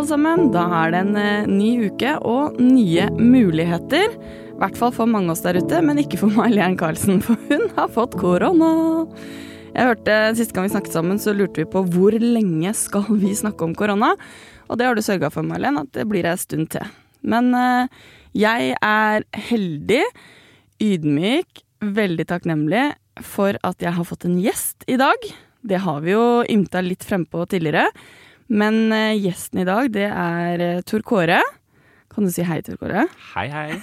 Alle sammen. Da er det en eh, ny uke og nye muligheter. I hvert fall for mange av oss der ute, men ikke for May-Len Carlsen, for hun har fått korona. Jeg hørte Siste gang vi snakket sammen, så lurte vi på hvor lenge skal vi snakke om korona. Og det har du sørga for, May-Len, at det blir ei stund til. Men eh, jeg er heldig, ydmyk, veldig takknemlig for at jeg har fått en gjest i dag. Det har vi jo ymta litt frempå tidligere. Men eh, gjesten i dag, det er eh, Tor Kåre. Kan du si hei, Tor Kåre? Hei, hei.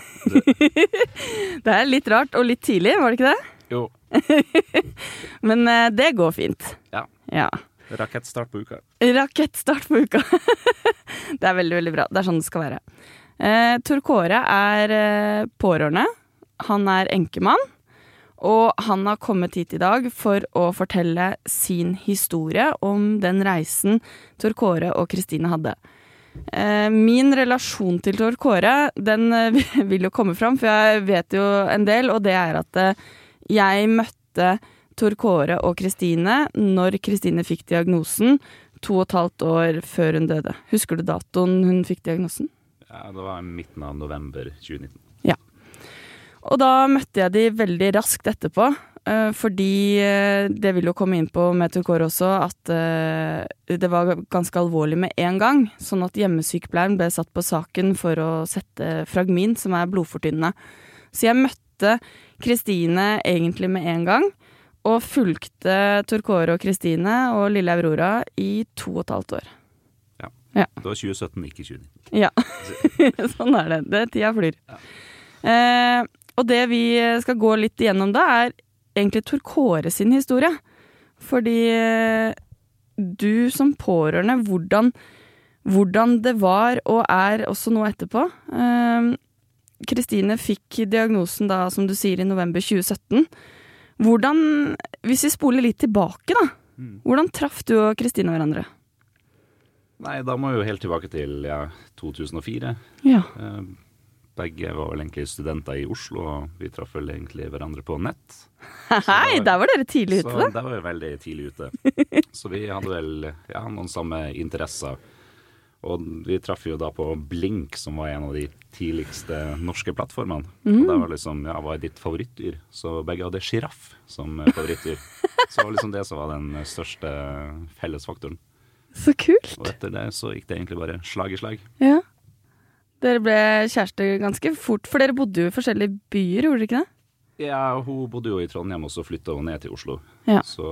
Det er litt rart og litt tidlig, var det ikke det? Jo, Men eh, det går fint. Ja. ja. rakettstart på uka. Rakettstart på uka. det er veldig, veldig bra. Det er sånn det skal være. Eh, Tor Kåre er pårørende. Han er enkemann. Og han har kommet hit i dag for å fortelle sin historie om den reisen Tor Kåre og Kristine hadde. Eh, min relasjon til Tor Kåre den eh, vil jo komme fram, for jeg vet jo en del, og det er at eh, jeg møtte Tor Kåre og Kristine når Kristine fikk diagnosen to og et halvt år før hun døde. Husker du datoen hun fikk diagnosen? Ja, det var midten av november 2019. Og da møtte jeg de veldig raskt etterpå. eh, Fordi eh, det vil jo komme inn på med Kåre også, at eh, det var ganske alvorlig med en gang. Sånn at hjemmesykepleieren ble satt på saken for å sette Fragmin, som er blodfortynnende. Så jeg møtte Kristine egentlig med en gang. Og fulgte Tor Kåre og Kristine og lille Aurora i to og et halvt år. Ja, Det var 2017, ikke 2019. Ja, sånn er det. det tida flyr. Eh, og det vi skal gå litt igjennom da, er egentlig Tor Kåre sin historie. Fordi eh, du som pårørende, hvordan, hvordan det var og er også nå etterpå. Eh, Kristine fikk diagnosen da, som du sier, i november 2017. Hvordan, hvis vi spoler litt tilbake, da. Mm. Hvordan traff du og Kristine hverandre? Nei, da må vi jo helt tilbake til ja, 2004. Ja. Eh, Begge var vel egentlig studenter i Oslo, og vi traff vel egentlig hverandre på nett. Hei, der var dere tidlig ute, Så da. der var vi veldig tidlig ute. Så vi hadde vel ja, noen samme interesser. Og vi traff jo da på Blink, som var en av de tidligste norske plattformene. Og det var liksom, ja, hva er ditt favorittdyr? Så begge hadde sjiraff som favorittdyr. Så det var liksom det som var den største fellesfaktoren. Så kult. Og etter det så gikk det egentlig bare slag i slag. Ja. Dere ble kjærester ganske fort, for dere bodde jo i forskjellige byer, gjorde dere ikke det? Ja, hun bodde jo i Trondheim, og så flytta hun ned til Oslo. Ja. Så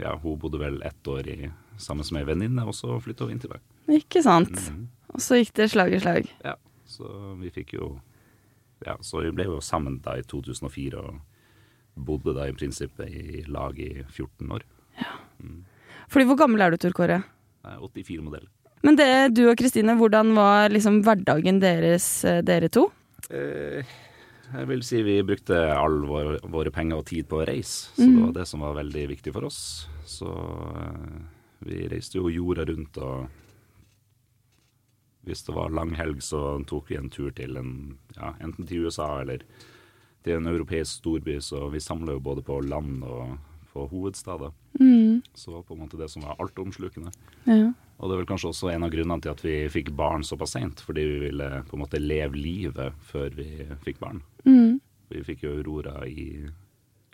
ja, hun bodde vel ett år i, sammen med ei venninne, og så flytta hun inn til meg. Ikke sant? Mhm. Og så gikk det slag i slag. Ja, så vi fikk jo Ja, så vi ble jo sammen da i 2004 og bodde da i prinsippet i lag i 14 år. Fordi hvor gammel er du, Tor Kåre? Er 84-modell. Men det, du og Kristine, hvordan var liksom hverdagen deres, eh, dere to? Eh, jeg vil si vi brukte all vår, våre penger og tid på å reise, så mm. det var det som var veldig viktig for oss. Så eh, vi reiste jo jorda rundt, og hvis det var lang helg, så tok vi en tur til en, ja, enten til USA eller til en europeisk storby, så vi samla jo både på land og på hovedstader. Mm. Så det var på en måte det som var altomslukende. Ja. Og det er vel kanskje også en av grunnene til at vi fikk barn såpass seint, fordi vi ville på en måte leve livet før vi fikk barn. Mm. Vi fikk jo Aurora i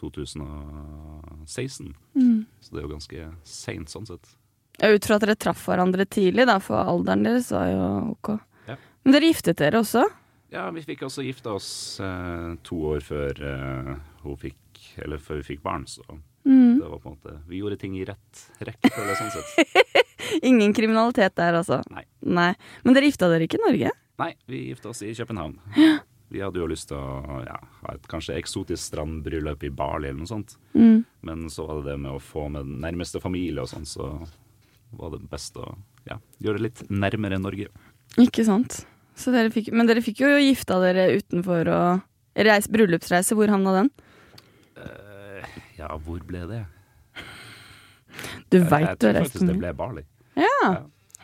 2016, Mm. så det er jo ganske seint sånn sett. Ja, Ut fra at dere traff hverandre tidlig, da, for alderen deres var jo ok. Ja. Men dere giftet dere også? Ja, vi fikk også gifta oss eh, to år før eh, fikk Eller før vi fikk barn, så Mm. det var på en måte Vi gjorde ting i rett rekkefølge, sånn sett. Ingen kriminalitet der, altså? Nei. Nei. Men dere gifta dere ikke i Norge? Nei, vi gifta oss i København. Vi hadde jo lyst til å ja, ha et kanskje eksotisk strandbryllup i Bali eller noe sånt. Mm. Men så var det det med å få med den nærmeste familie og sånn, så var det best å ja, gjøre det litt nærmere Norge. Ikke sant. Så dere fikk, men dere fikk jo gifta dere utenfor og reis, bryllupsreise. Hvor havna den? Ja, hvor ble det? Du veit jeg du Jeg tror faktisk det ble Bali. Ja.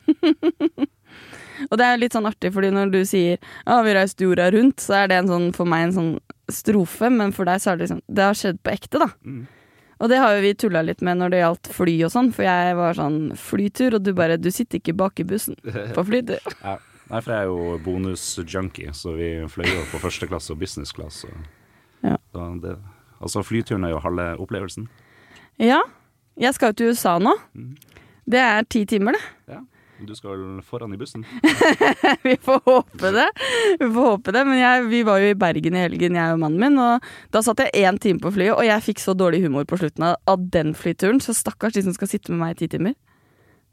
og det er litt sånn artig, fordi når du sier ja, vi reiste jorda rundt, så er det en sånn, for meg en sånn strofe, men for deg så er det liksom Det har skjedd på ekte, da. Mm. Og det har jo vi tulla litt med når det gjaldt fly og sånn, for jeg var sånn flytur, og du bare Du sitter ikke bak i bussen på flytur. Ja. Nei, for jeg er jo bonusjunkie, så vi fløy jo på første klasse og business class. Så Ja. da det, altså, flyturen er jo halve opplevelsen. Ja. Jeg skal jo til USA nå. Mhm. Det er ti timer, det. Ja. Du skal foran i bussen? vi får håpe det. Vi får håpe det. Men jeg, vi var jo i Bergen i helgen, jeg og mannen min, og da satt jeg én time på flyet, og jeg fikk så dårlig humor på slutten av, av den flyturen, så stakkars de som skal sitte med meg i ti timer.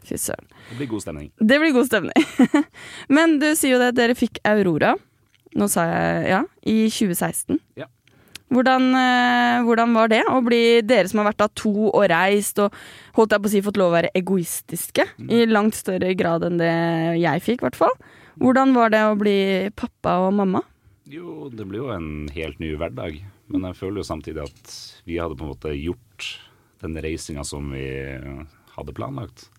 Fy søren. Det blir god stemning. Det blir god stemning. Men du sier jo det, dere fikk Aurora. Nå sa jeg ja, i 2016. Ja. Hvordan, eh, hvordan var det å bli dere som har vært da to og reist og holdt jeg på å si fått lov å være egoistiske i langt større grad enn det jeg fikk, i hvert fall. Hvordan var det å bli pappa og mamma? Jo, det blir jo en helt ny hverdag. Men jeg føler jo samtidig at vi hadde på en måte gjort den reisinga som vi hadde planlagt.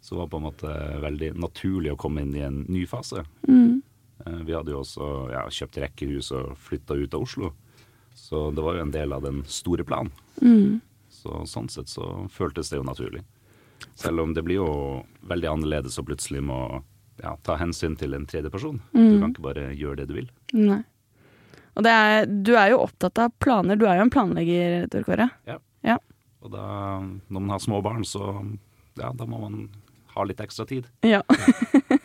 Så det var på en måte veldig naturlig å komme inn i en ny fase. Mm. Vi hadde jo også ja, kjøpt rekkehus og flytta ut av Oslo. Så det var jo en del av den store planen. Så sånn sett så føltes det jo naturlig. Selv om det blir jo veldig annerledes og plutselig må ja, ta hensyn til en tredje person. Du kan ikke bare gjøre det du vil. Nei. Og det er, du er jo opptatt av planer. Du er jo en planlegger, Tor Kåre. Og da, når man har små barn, så ja, da må man ha litt ekstra tid. Ja.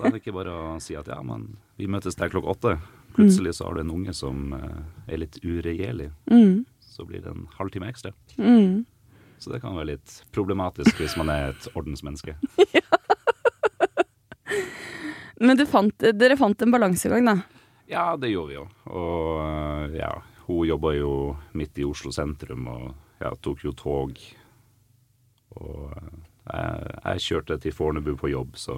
Da er det ikke bare å si at ja, men vi møtes der klokka åtte. Plutselig så har du en unge som eh, er litt uregjerlig. Mm. Så blir det en halvtime ekstra. Mm. Så det kan være litt problematisk hvis man er et ordensmenneske. Men du fant, dere fant en balansegang, da. Ja, det gjorde vi jo. Og eh, ja, hun jobba jo midt i Oslo sentrum og ja, tok jo tog. Og eh, jeg, jeg kjørte til Fornebu på jobb, så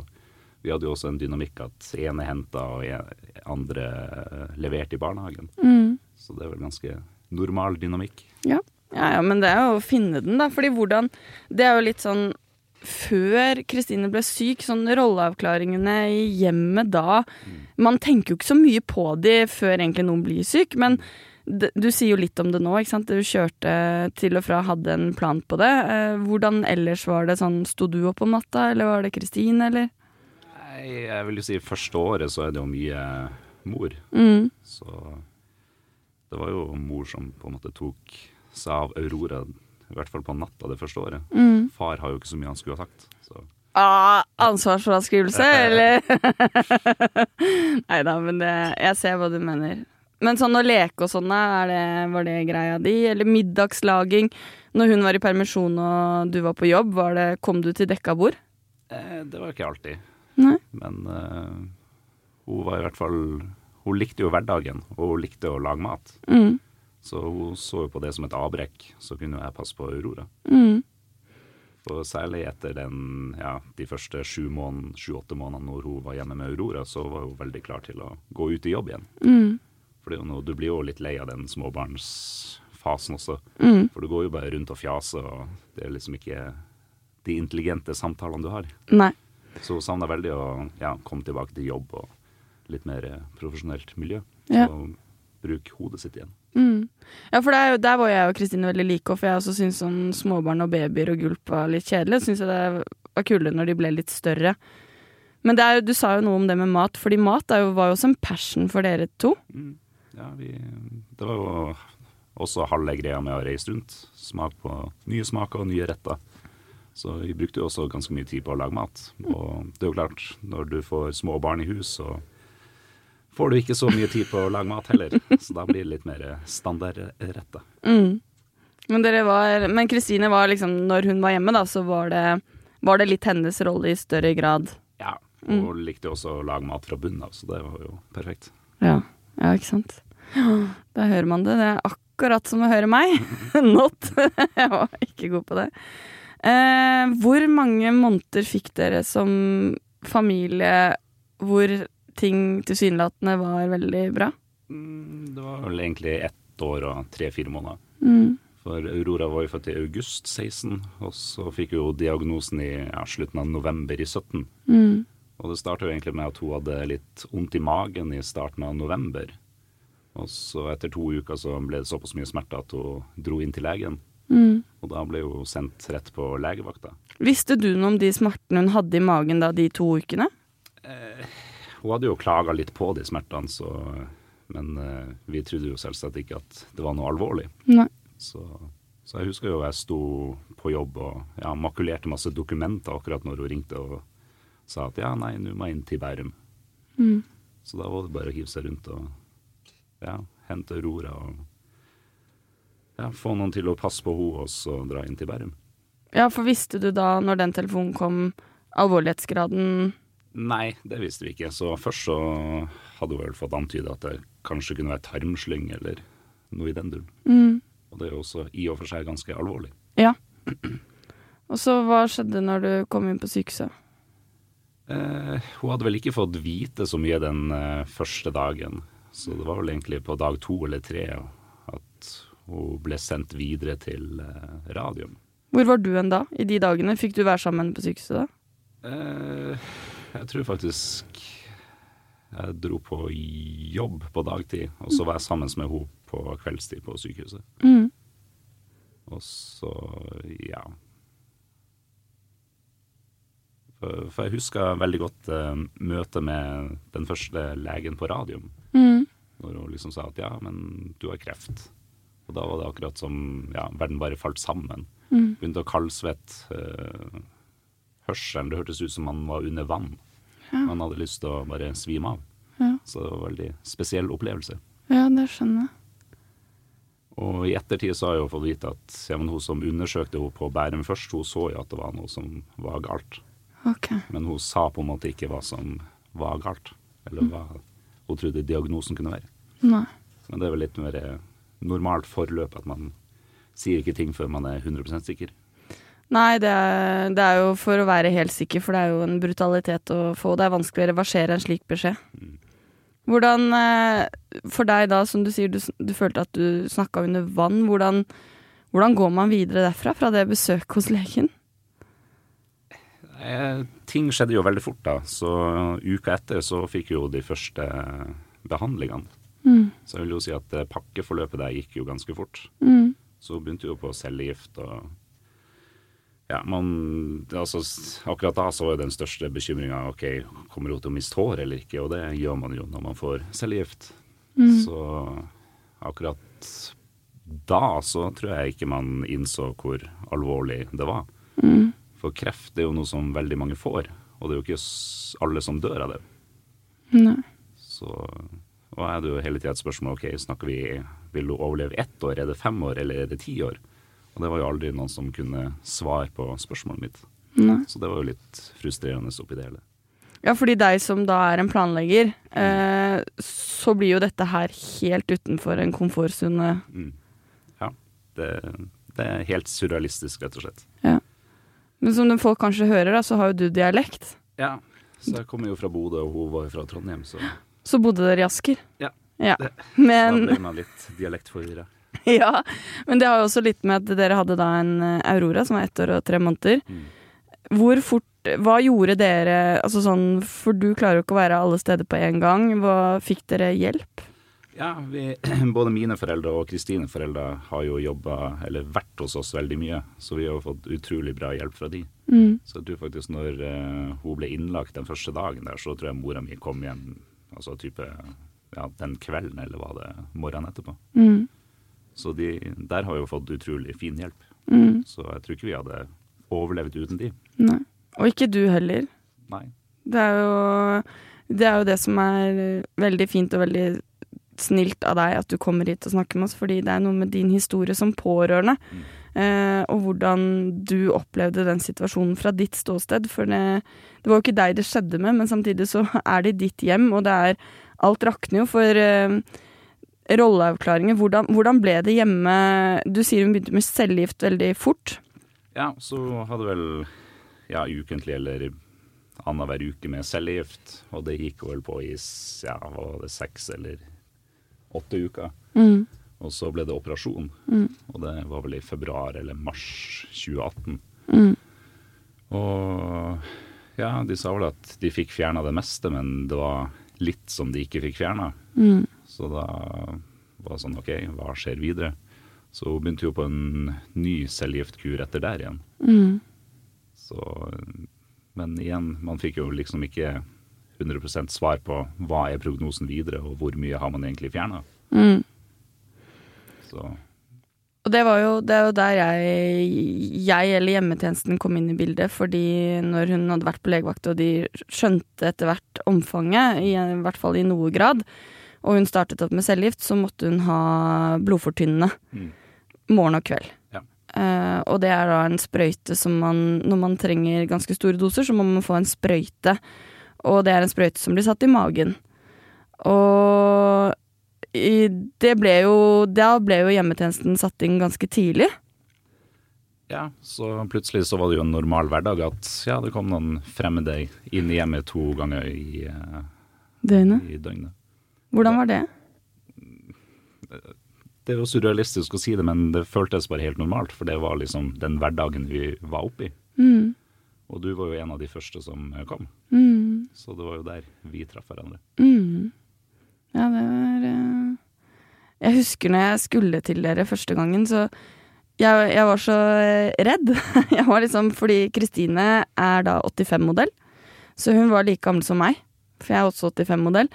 vi hadde jo også en dynamikk at ene henta og en, andre eh, leverte i barnehagen. Så det er vel ganske normal dynamikk. Ja. ja, ja, men det er jo å finne den, da. Fordi hvordan Det er jo litt sånn før Kristine ble syk, sånn rolleavklaringene i hjemmet da Man tenker jo ikke så mye på de før egentlig noen blir syk, men du sier jo litt om det nå, ikke sant. Du kjørte til og fra, hadde en plan på det. Eh, Hvordan ellers var det sånn, sto du opp om natta, eller var det Kristine, eller? Nei, jeg vil jo si første året så er det jo mye mor. Mm. Så det var jo mor som på en måte tok seg av Aurora, i hvert fall på natta det første året. Mm. Far har jo ikke så mye han skulle ha sagt. Så Ah, ansvarsfraskrivelse, eller? Nei da, men det, jeg ser hva du mener. Men sånn å leke og sånn, var det greia di? Eller middagslaging? Når hun var i permisjon og du var på jobb, var det, kom du til dekka bord? eh, det var ikke alltid. Nei. Men uh, hun var i hvert fall Hun likte jo hverdagen, og hun likte å lage mat. Mm. Så hun så jo på det som et avbrekk, så kunne jeg passe på Aurora. Mm. Og særlig etter den, ja, de første sju-åtte måned, sju, månedene når hun var hjemme med Aurora, så var hun veldig klar til å gå ut i jobb igjen. Mm. For du blir jo litt lei av den småbarnsfasen også. Mm. For du går jo bare rundt og fjaser, og det er liksom ikke de intelligente samtalene du har. Nei. Så hun savna veldig å ja, komme tilbake til jobb og litt mer eh, profesjonelt miljø. Ja. Og bruke hodet sitt igjen. Mm. Ja, for det er der var jeg og Kristine veldig like, for jeg også syntes sånn småbarn og babyer og gulp var litt kjedelig. Syns jeg det var kulere når de ble litt større. Men det er, du sa jo noe om det med mat, fordi mat jo, var jo også en passion for dere to. Mm. Ja, vi, det var jo også halve greia med å reise rundt. Smak på nye smaker og nye retter. Så vi brukte jo også ganske mye tid på å lage mat. Og det er jo klart, når du får små barn i hus, så får du ikke så mye tid på å lage mat heller. Så da blir det litt mer standardretter. Mm. Men dere var, men Kristine var liksom, når hun var hjemme, da, så var det, var det litt hennes rolle i større grad. Ja, og likte jo også å lage mat fra bunnen av, så det var jo perfekt. Ja, ja ikke sant. Da hører man det. Det er akkurat som å høre meg. Not. Jeg var ikke god på det. Eh, hvor mange måneder fikk dere som familie hvor ting tilsynelatende var veldig bra? Mm, Det var vel egentlig ett år og tre-fire måneder. Mm. For Aurora var jo født i august 16, og så fikk hun diagnosen i ja, slutten av november i 17. Mm. Og det starta egentlig med at hun hadde litt vondt i magen i starten av november. Og så etter to uker så ble det såpass mye smerte at hun dro inn til legen. Mm. Og da ble hun sendt rett på legevakta. Visste du noe om de smertene hun hadde i magen da de to ukene? Hun hadde jo klaga litt på de smertene, så, men eh, vi trodde jo selvsagt ikke at det var noe alvorlig. Nei. Så, så jeg husker jo jeg sto på jobb og ja, makulerte masse dokumenter akkurat når hun ringte og sa at ja, nei, nå må jeg inn til Bærum. Mm. Så da var det bare å hive seg rundt og ja, hente Aurora og ja, få noen til å passe på henne og så dra inn til Bærum. Ja, for visste du da, når den telefonen kom, alvorlighetsgraden Nei, det visste vi ikke. Så først så hadde hun vel fått antyde at det kanskje kunne være tarmslyng eller noe i den duren. mm. Og det er jo også i og for seg ganske alvorlig. Ja. Og så hva skjedde når du kom inn på sykehuset? Eh, hun hadde vel ikke fått vite så mye den eh, første dagen, så det var vel egentlig på dag to eller tre at hun ble sendt videre til eh, radium. Hvor var du hen da, i de dagene? Fikk du være sammen på sykehuset da? Eh, jeg tror faktisk jeg dro på jobb på dagtid, og så var jeg sammen med henne på kveldstid på sykehuset. Mm. Og så, ja For, for jeg husker veldig godt uh, møtet med den første legen på radium. Mm. Når hun liksom sa at ja, men du har kreft. Og da var det akkurat som ja, verden bare falt sammen. Mm. Begynte å kaldsvette. Eh, hørselen, det hørtes ut som man var under vann. Man hadde lyst til å bare svime av. Ja. Så det var en veldig spesiell opplevelse. Ja, det skjønner jeg. Og i ettertid så har jeg jo fått vite at ja, men hun som undersøkte henne på Bærum først, hun så jo at det var noe som var galt. Ok. Men hun sa på en måte ikke hva som var galt, eller hva hun trodde diagnosen kunne være. Nei. Men det er vel litt mer eh, normalt forløp at man sier ikke ting før man er 100% sikker. Nei, det er, det er jo for å være helt sikker, for det er jo en brutalitet å få. Det er vanskelig å reversere en slik beskjed. Mm. Hvordan, eh, for deg da, som du sier, du, du følte at du snakka under vann. Hvordan, hvordan går man videre derfra, fra det besøket hos legen? Eh, ting skjedde jo veldig fort da, så uka etter så fikk jo de første behandlingene. Mm. Så jeg vil jo si at eh, pakkeforløpet der gikk jo ganske fort. Mm. Så begynte jo på cellegift og ja, man, altså, akkurat da så var jo den største bekymringa ok, kommer hun til å miste hår eller ikke, og det gjør man jo når man får cellegift. Mm. Så akkurat da så tror jeg ikke man innså hvor alvorlig det var. Mm. For kreft er jo noe som veldig mange får, og det er jo ikke alle som dør av det. Nei. Så og er det jo hele tida et spørsmål ok, snakker vi, vil du overleve ett år, er det fem år eller er det ti år? Og det var jo aldri noen som kunne svare på spørsmålet mitt. Nei. Så det var jo litt frustrerende oppi det hele. Ja, fordi deg som da er en planlegger, eh, så blir jo dette her helt utenfor en komfortsone. Mm. Ja, det, det er helt surrealistisk, rett og slett. Men som folk kanskje hører, da, så har jo du dialekt. Ja, så jeg kommer jo fra Bodø, og hun var jo fra Trondheim, så Så bodde dere i Asker. Ja, ja. det- Men, da ble man litt dialektforvirra. ja. Men det har jo også litt med at dere hadde da en eh, Aurora som var ett år og tre måneder. Mm. Hvor fort Hva gjorde dere Altså sånn For du klarer jo ikke å være alle steder på en gang. Hva Fikk dere hjelp? Ja, vi, både mine foreldre og Kristine foreldre har jo jobba, eller vært hos oss veldig mye, så vi har jo fått utrolig bra hjelp fra de. Mm. Så jeg tror faktisk når uh, hun ble innlagt den første dagen der, så tror jeg mora mi kom hjem altså type ja, den kvelden, eller var det morgenen etterpå. Mm. Så de der har vi jo fått utrolig fin hjelp. Mm. Så jeg tror ikke vi hadde overlevd uten de. Nei. Og ikke du heller. Nei. Det er jo det, er jo det som er veldig fint og veldig snilt av deg at du kommer hit og snakker med oss, fordi det er noe med din historie som pårørende, Mm. Eh, og hvordan du opplevde den situasjonen fra ditt ståsted. For det, det var jo ikke deg det skjedde med, men samtidig så er det ditt hjem, og det er Alt rakner jo for eh, rolleavklaringer. Hvordan, hvordan ble det hjemme Du sier hun begynte med cellegift veldig fort. Ja, så hadde vel ja, ukentlig eller annenhver uke med cellegift, og det gikk vel på i ja, var det seks eller åtte uker. Mm. Og så ble det operasjon, og det var vel i februar eller mars 2018. Mm. Og ja, de sa vel at de fikk fjerna det meste, men det var litt som de ikke fikk fjerna. Mm. Så da var det sånn OK, hva skjer videre? Så hun begynte jo på en ny cellegiftkur etter der igjen. Mm. Så, men igjen, man fikk jo liksom ikke 100% svar på hva er prognosen videre, og hvor mye har man egentlig fjerna. Mm. Så Og det var jo, det er jo der jeg, jeg eller hjemmetjenesten kom inn i bildet, fordi når hun hadde vært på legevakt og de skjønte etter hvert omfanget, i, i hvert fall i noe grad, og hun startet opp med cellegift, så måtte hun ha blodfortynnende mm. morgen og kveld. Ja. Eh, og det er da en sprøyte som man Når man trenger ganske store doser, så må man få en sprøyte. Og det er en sprøyte som blir satt i magen. Og ble jo Da ble jo hjemmetjenesten satt inn ganske tidlig. Ja, så plutselig så var det jo en normal hverdag at ja, det kom noen fremmede inn i hjemmet to ganger i, eh, Døgnet. i døgnet. Hvordan var det? Det er jo surrealistisk å si det, men det føltes bare helt normalt, for det var liksom den hverdagen vi var oppi. Mm. Og du var jo en av de første som eh, kom, Mm. så det var jo der vi traff hverandre. Mm. Ja, det var Jeg husker når jeg skulle til dere første gangen, så jeg, jeg var så eh, redd. Jeg var liksom, Fordi Kristine er da 85-modell, så hun var like gammel som meg. For jeg er også 85-modell.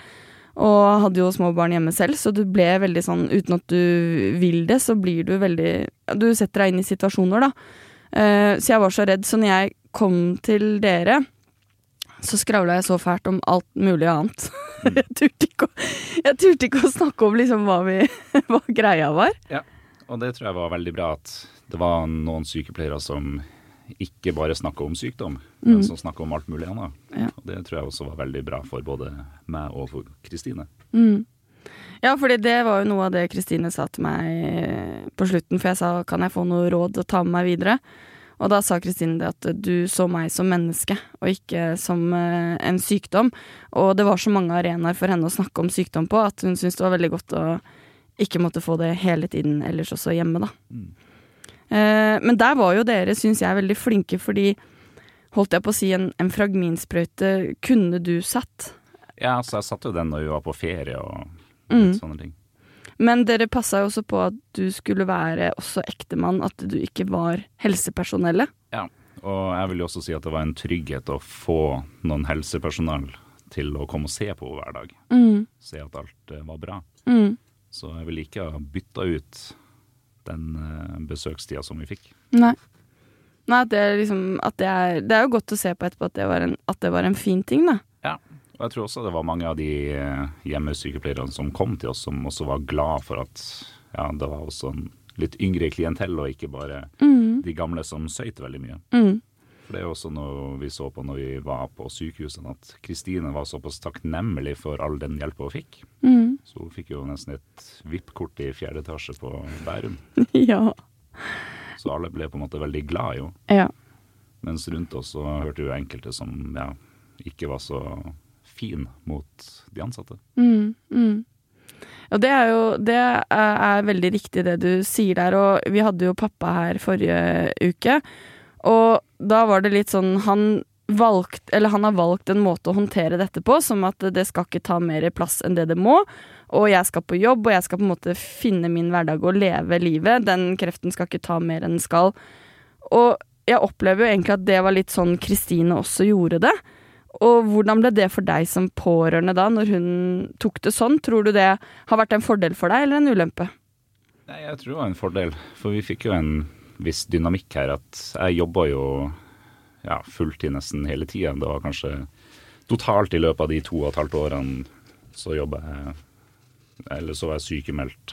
Og hadde jo små barn hjemme selv, så du ble veldig sånn Uten at du vil det, så blir du veldig Du setter deg inn i situasjoner, da. Eh, så jeg var så redd. Så når jeg kom til dere, så skravla jeg så fælt om alt mulig annet. jeg, turte ikke ikke å snakke om liksom hva, vi, hva greia var. Ja, Og det tror jeg var veldig bra at det var noen sykepleiere som ikke bare snakka om sykdom, men som snakka om alt mulig annet. Ja. Og det tror jeg også var veldig bra for både meg og for Kristine. Mm. Ja, fordi det var jo noe av det Kristine sa til meg på slutten, for jeg sa kan jeg få noe råd å ta med meg videre? Og da sa Kristine det at du så meg som menneske, og ikke som eh, en sykdom. Og det var så mange arenaer for henne å snakke om sykdom på at hun syntes det var veldig godt å ikke måtte få det hele tiden ellers også hjemme, da. Mm. Eh, men der var jo dere, syns jeg, veldig flinke, fordi holdt jeg på å si en, en fragminsprøyte kunne du satt. Ja, altså jeg satte jo den når vi var på ferie og Mm. sånne ting. Men dere passa jo også på at du skulle være også ektemann, at du ikke var helsepersonellet. Ja, og jeg vil jo også si at det var en trygghet å få noen helsepersonell til å komme og se på hver dag. Mm. Se at alt eh, var bra. Mm. Så jeg vil ikke ha bytta ut den eh, besøkstida som vi fikk. Nei. Nei, det er liksom det er, det er jo godt å se på etterpå at det var en, det var en fin ting, da. Og jeg tror også det var mange av de eh, hjemmesykepleierne som kom til oss, som også var glad for at ja, det var også en litt yngre klientell, og ikke bare Mm. de gamle som søyt veldig mye. Mm. For det er jo også noe vi så på når vi var på sykehuset, at Kristine var såpass takknemlig for all den hjelpa hun fikk. Mm. Så hun fikk jo nesten et VIP-kort i fjerde etasje på Bærum. ja. Så alle ble på en måte veldig glad i henne. Ja. Mens rundt oss så hørte vi enkelte som ja, ikke var så fin mot de ansatte. Mm, mm. Og det er jo Det er, veldig riktig det du sier der, og vi hadde jo pappa her forrige uke, og da var det litt sånn Han valgt, eller han har valgt en måte å håndtere dette på, som at det skal ikke ta mer plass enn det det må, og jeg skal på jobb, og jeg skal på en måte finne min hverdag og leve livet. Den kreften skal ikke ta mer enn den skal. Og jeg opplever jo egentlig at det var litt sånn Kristine også gjorde det. Og hvordan ble det for deg som pårørende da, når hun tok det sånn? Tror du det har vært en fordel for deg, eller en ulempe? Nei, jeg tror det var en fordel, for vi fikk jo en viss dynamikk her. At jeg jobba jo ja, fulltid nesten hele tida. Det var kanskje totalt i løpet av de to og et halvt årene så jobba jeg Eller så var jeg sykemeldt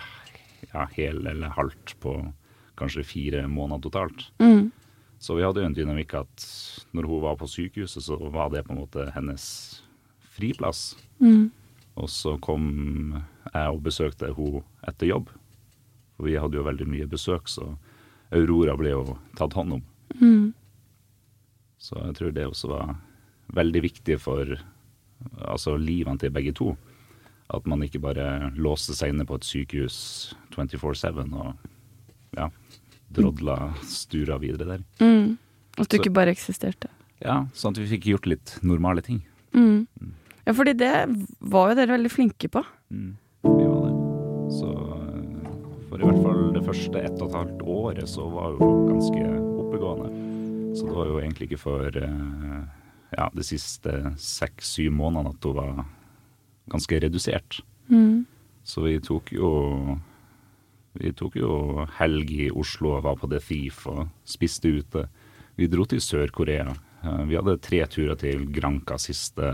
ja, hel eller halvt på kanskje fire måneder totalt. Mm. Så vi hadde jo en dynamikk at når hun var på sykehuset, så var det på en måte hennes friplass. Mm. Og så kom jeg og besøkte hun etter jobb. For vi hadde jo veldig mye besøk, så Aurora ble jo tatt hånd om. Mm. Så jeg tror det også var veldig viktig for altså livene til begge to. At man ikke bare låste seg inne på et sykehus 24-7 og ja, drodla stura videre der. Mm. At du Så- ikke bare eksisterte. Ja, sånn at vi fikk gjort litt normale ting. Mm. Ja, fordi det var jo dere veldig flinke på. Mm, vi var det. Så eh, for i hvert fall det første ett og et halvt året så var jo ganske oppegående. Så det var jo egentlig ikke for eh, ja, de siste seks-syv månedene at hun var ganske redusert. Mm. Så vi tok jo Vi tok jo helg i Oslo og var på The Thief og spiste ute. Vi dro til Sør-Korea. Eh, Vi hadde tre turer til Granca siste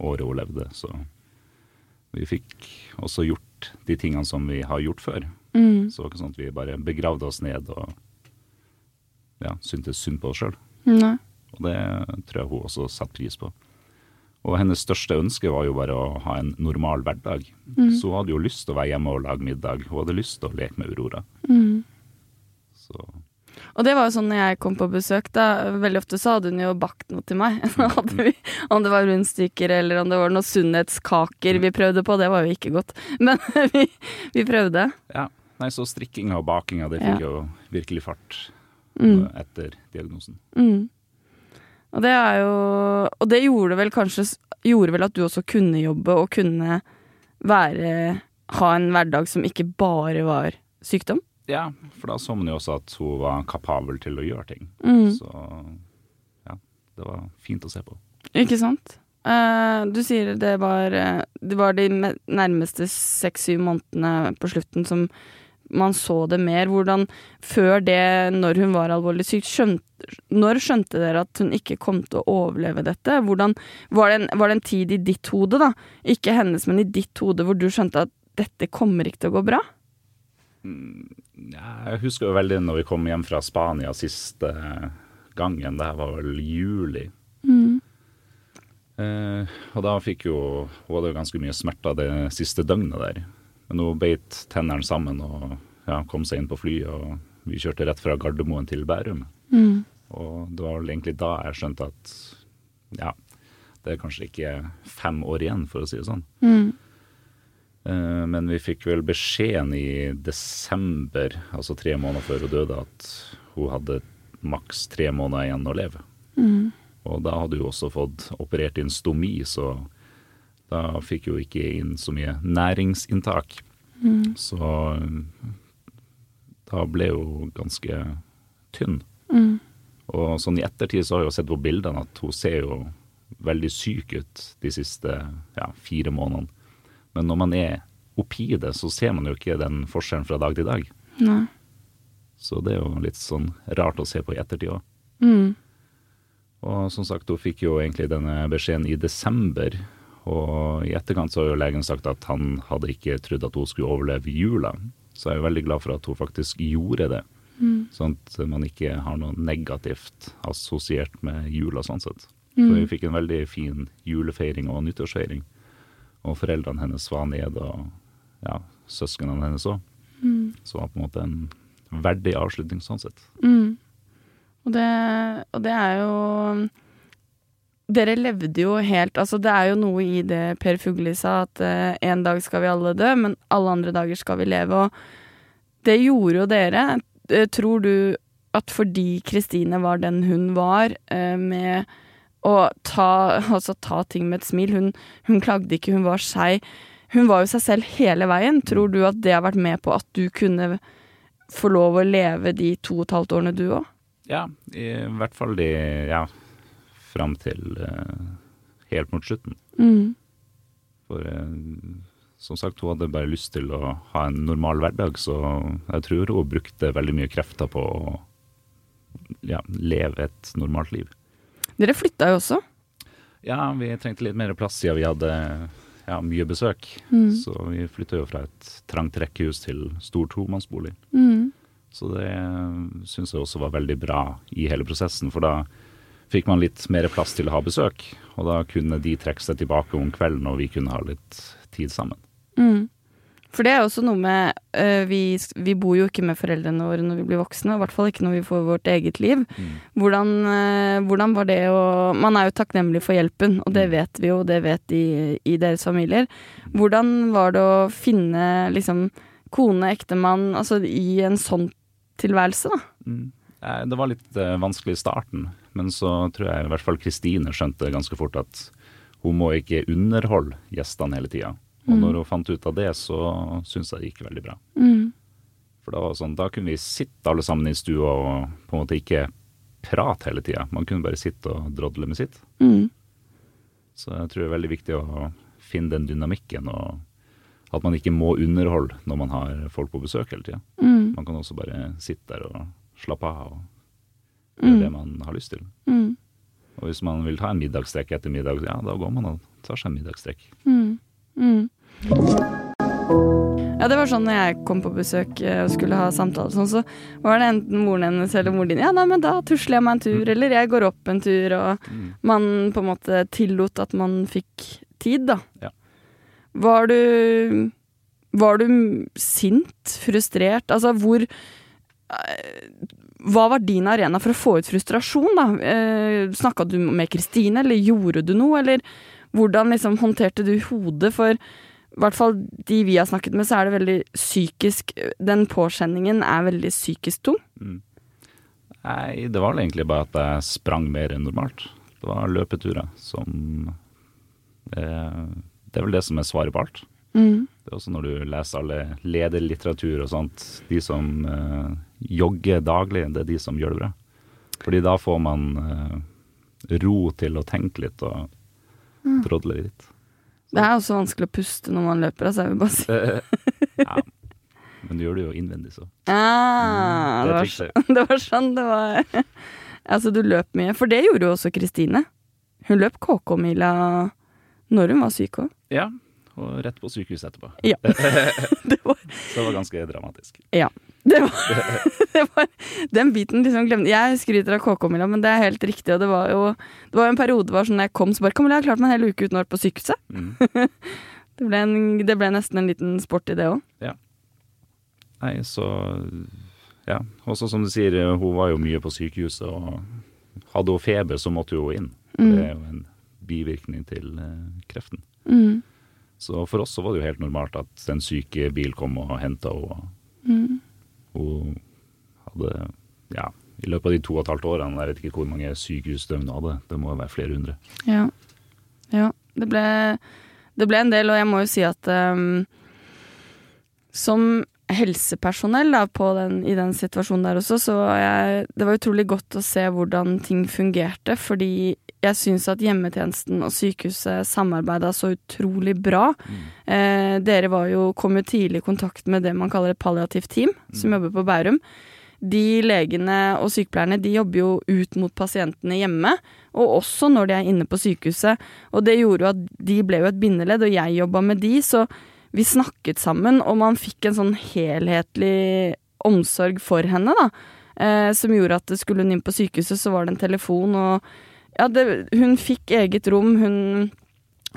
året hun levde, så vi fikk også gjort de tingene som vi har gjort før. Mm. Så det var ikke sånn at vi bare begravde oss ned og ja, syntes synd på oss sjøl. Og det tror jeg hun også satte pris på. Og hennes største ønske var jo bare å ha en normal hverdag. Så hun hadde jo lyst til å være hjemme og lage middag. Hun hadde lyst til å leke med Aurora. Mm. Så Og det var jo sånn når jeg kom på besøk, da. Veldig ofte så hadde hun jo bakt noe til meg. Vi, om det var rundstykker eller om det var noen sunnhetskaker vi prøvde på, det var jo ikke godt. Men vi, vi prøvde. ja. Nei, så strikkinga og bakinga, det fikk jo virkelig fart Mm. etter diagnosen. Mm. Og det er jo Og det gjorde vel kanskje Gjorde vel at du også kunne jobbe og kunne være Ha en hverdag som ikke bare var sykdom? Ja, for da så man jo også at hun var kapabel til å gjøre ting. Mm. Så ja, det var fint å se på. Ikke sant? Uh, du sier det var eh, Det var de nærmeste seks-syv månedene på slutten som man så det mer. Hvordan Før det, når hun var alvorlig syk, skjønte, når skjønte dere at hun ikke kom til å overleve dette? Hvordan, var, det en, var det en tid i ditt hode, da, ikke hennes, men i ditt hode, hvor du skjønte at dette kommer ikke til å gå bra? Jeg husker jo veldig når vi kom hjem fra Spania siste gangen. Det her var vel juli. Eh, og da fikk jo Hun hadde jo ganske mye smerter det siste døgnet der. Men hun beit tennene sammen og ja, kom seg inn på flyet. Og vi kjørte rett fra Gardermoen til Bærum. Og det var vel egentlig da jeg skjønte at ja, det er kanskje ikke fem år igjen, for å si det sånn. Eh, Men vi fikk vel beskjeden i desember, altså tre måneder før hun døde, at hun hadde maks tre måneder igjen å leve. Og da hadde hun også fått operert inn stomi, så da fikk hun ikke inn så mye næringsinntak. Så eh, da ble hun ganske tynn. Og sånn i ettertid så har jeg jo sett på bildene at hun ser jo veldig syk ut de siste ja, fire månedene. Men når man er oppi det, så ser man jo ikke den forskjellen fra dag til dag. Nei. Så det er jo litt sånn rart å se på i ettertid òg. Mm. Og som sagt, hun fikk jo egentlig denne beskjeden i desember. Og i etterkant så har jo legen sagt at han hadde ikke trodd at hun skulle overleve jula. Så jeg er jo veldig glad for at hun faktisk gjorde det. Sånn at man ikke har noe negativt assosiert med jula sånn sett. For vi fikk en veldig fin julefeiring og nyttårsfeiring. Og foreldrene hennes var nede, og ja, søsknene hennes òg. Så det var på en måte en verdig avslutning sånn sett. Mm. Og, det, og det er jo Dere levde jo helt Altså, det er jo noe i det Per Fugli sa, at eh, en dag skal vi alle dø, men alle andre dager skal vi leve. Og det gjorde jo dere. Eh, Tror du at fordi Kristine var den hun var, eh, med å ta, altså, ta ting med et smil Hun, hun klagde ikke, hun var seg. Hun var jo seg selv hele veien. Tror du at det har vært med på at du kunne få lov å leve de to og et halvt årene, du òg? Ja, i hvert fall de ja, fram til eh, helt mot slutten. Mm. For eh, som sagt, hun hadde bare lyst til å ha en normal hverdag, så jeg tror hun brukte veldig mye krefter på å ja, leve et normalt liv. Dere flytta jo også. Ja, vi trengte litt mer plass siden vi hadde ja, mye besøk. Mm. Så vi flytta jo fra et trangt rekkehus til stor tomannsbolig. Mm. Så det syns jeg også var veldig bra i hele prosessen, for da fikk man litt mer plass til å ha besøk. Og da kunne de trekke seg tilbake om kvelden, og vi kunne ha litt tid sammen. Mm. For det er også noe med øh, vi, vi bor jo ikke med foreldrene våre når vi blir voksne, i hvert fall ikke når vi får vårt eget liv. Mm. Hvordan, øh, hvordan var det å Man er jo takknemlig for hjelpen, og det Mm. vet vi jo, og det vet de i deres familier. Hvordan var det å finne liksom kone, ektemann, altså i en sånn tilværelse, da? Mm. Eh, Det var litt eh, vanskelig i starten, men så tror jeg i hvert fall Kristine skjønte ganske fort at hun må ikke underholde gjestene hele tida. Og Mm. når hun fant ut av det, så syntes jeg det gikk veldig bra. Mm. For da, var sånn, da kunne vi sitte alle sammen i stua og på en måte ikke prate hele tida. Man kunne bare sitte og drodle med sitt. Mm. Så jeg tror det er veldig viktig å finne den dynamikken, og at man ikke må underholde når man har folk på besøk hele tida. Mm. Man kan også bare sitte der og slappe av og gjøre Mm. det man har lyst til. Mm. Og hvis man vil ta en middagstrekk etter middag, ja, da går man og tar seg en middagstrekk. Mm. Mm. Ja, det var sånn når jeg kom på besøk eh, og skulle ha samtale, sånn, så var det enten moren hennes eller moren din. Ja, nei, men da tusler jeg meg en tur, eller jeg går opp en tur, og Mm. man på en måte tillot at man fikk tid, da. Ja. Var du Var du sint? Frustrert? Altså, hvor Hva var din arena for å få ut frustrasjon, da? Eh, Snakka du med Kristine, eller gjorde du noe, eller hvordan liksom håndterte du hodet? For i hvert fall de vi har snakket med, så er det veldig psykisk Den påkjenningen er veldig psykisk tung. Mm. Nei, det var vel egentlig bare at jeg sprang mer enn normalt. Det var løpeturer som eh, Det er vel det som er svaret på alt. Mm. Det er også når du leser alle lederlitteratur og sånt. De som eh, jogger daglig, det er de som gjør det bra. Fordi da får man eh, ro til å tenke litt og drodle litt. Det er også vanskelig å puste når man løper, altså, jeg vil bare si. Eh, ja. Men du gjør det jo innvendig, så. Ah, Mm, det var sånn, det var sånn det var. Altså, du løp mye. For det gjorde jo også Kristine. Hun løp KK-mila når hun var syk òg. Ja, og rett på sykehuset etterpå. Ja. det var, Så det var ganske dramatisk. ja. Det var, det var Den biten liksom glemte Jeg skryter av KK-Milla, men det er helt riktig. Og det var jo Det var en periode var sånn jeg kom, så bare Kamilla, jeg har klart meg en hel uke uten å være på sykehuset. Mm. Det ble, en, det ble nesten en liten sport i det òg. Nei, så Ja. Også som du sier, hun var jo mye på sykehuset, og hadde hun feber, så måtte hun inn. Mm. Det er jo en bivirkning til eh, kreften. Mm. Så for oss så var det jo helt normalt at en sykebil kom og henta henne. Mm. Hun hadde, ja, i løpet av de to og et halvt årene, jeg vet ikke hvor mange sykehusdøgn hun hadde, det må jo være flere hundre. Ja. ja. Det ble, det ble en del, og jeg må jo si at um, som helsepersonell da, den, i den situasjonen der også, så jeg, det var utrolig godt å se hvordan ting fungerte, fordi jeg syns at hjemmetjenesten og sykehuset samarbeida så utrolig bra. Eh, dere var jo, kom jo tidlig i kontakt med det man kaller et palliativt team, som jobber på Bærum. De legene og sykepleierne de jobber jo ut mot pasientene hjemme, og også når de er inne på sykehuset. Og det gjorde jo at de ble jo et bindeledd, og jeg jobba med de, så vi snakket sammen, og man fikk en sånn helhetlig omsorg for henne, da. Eh, som gjorde at skulle hun inn på sykehuset, så var det en telefon, og ja, det, hun fikk eget rom. Hun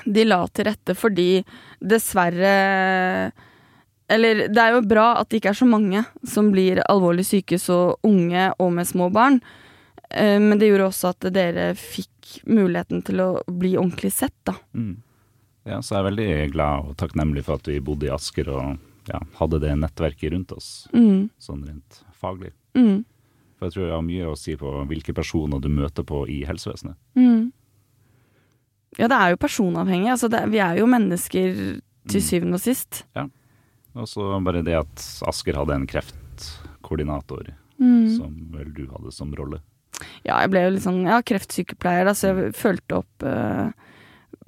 De la til rette fordi dessverre eller det er jo bra at det ikke er så mange som blir alvorlig syke, så unge og med små barn. Eh, Men det gjorde også at dere fikk muligheten til å bli ordentlig sett, da. Mm. Ja, så jeg er veldig glad og takknemlig for at vi bodde i Asker og ja, hadde det nettverket rundt oss, Mm. sånn rent faglig. Mm. For jeg tror det har mye å si på hvilke personer du møter på i helsevesenet. Mm. Ja, det er jo personavhengig. Altså, det, vi er jo mennesker til Mm. syvende og sist. Og så bare det at Asker hadde en kreftkoordinator, Mm. som vel du hadde som rolle. Ja, jeg ble jo litt sånn ja, kreftsykepleier, da, så jeg fulgte opp uh,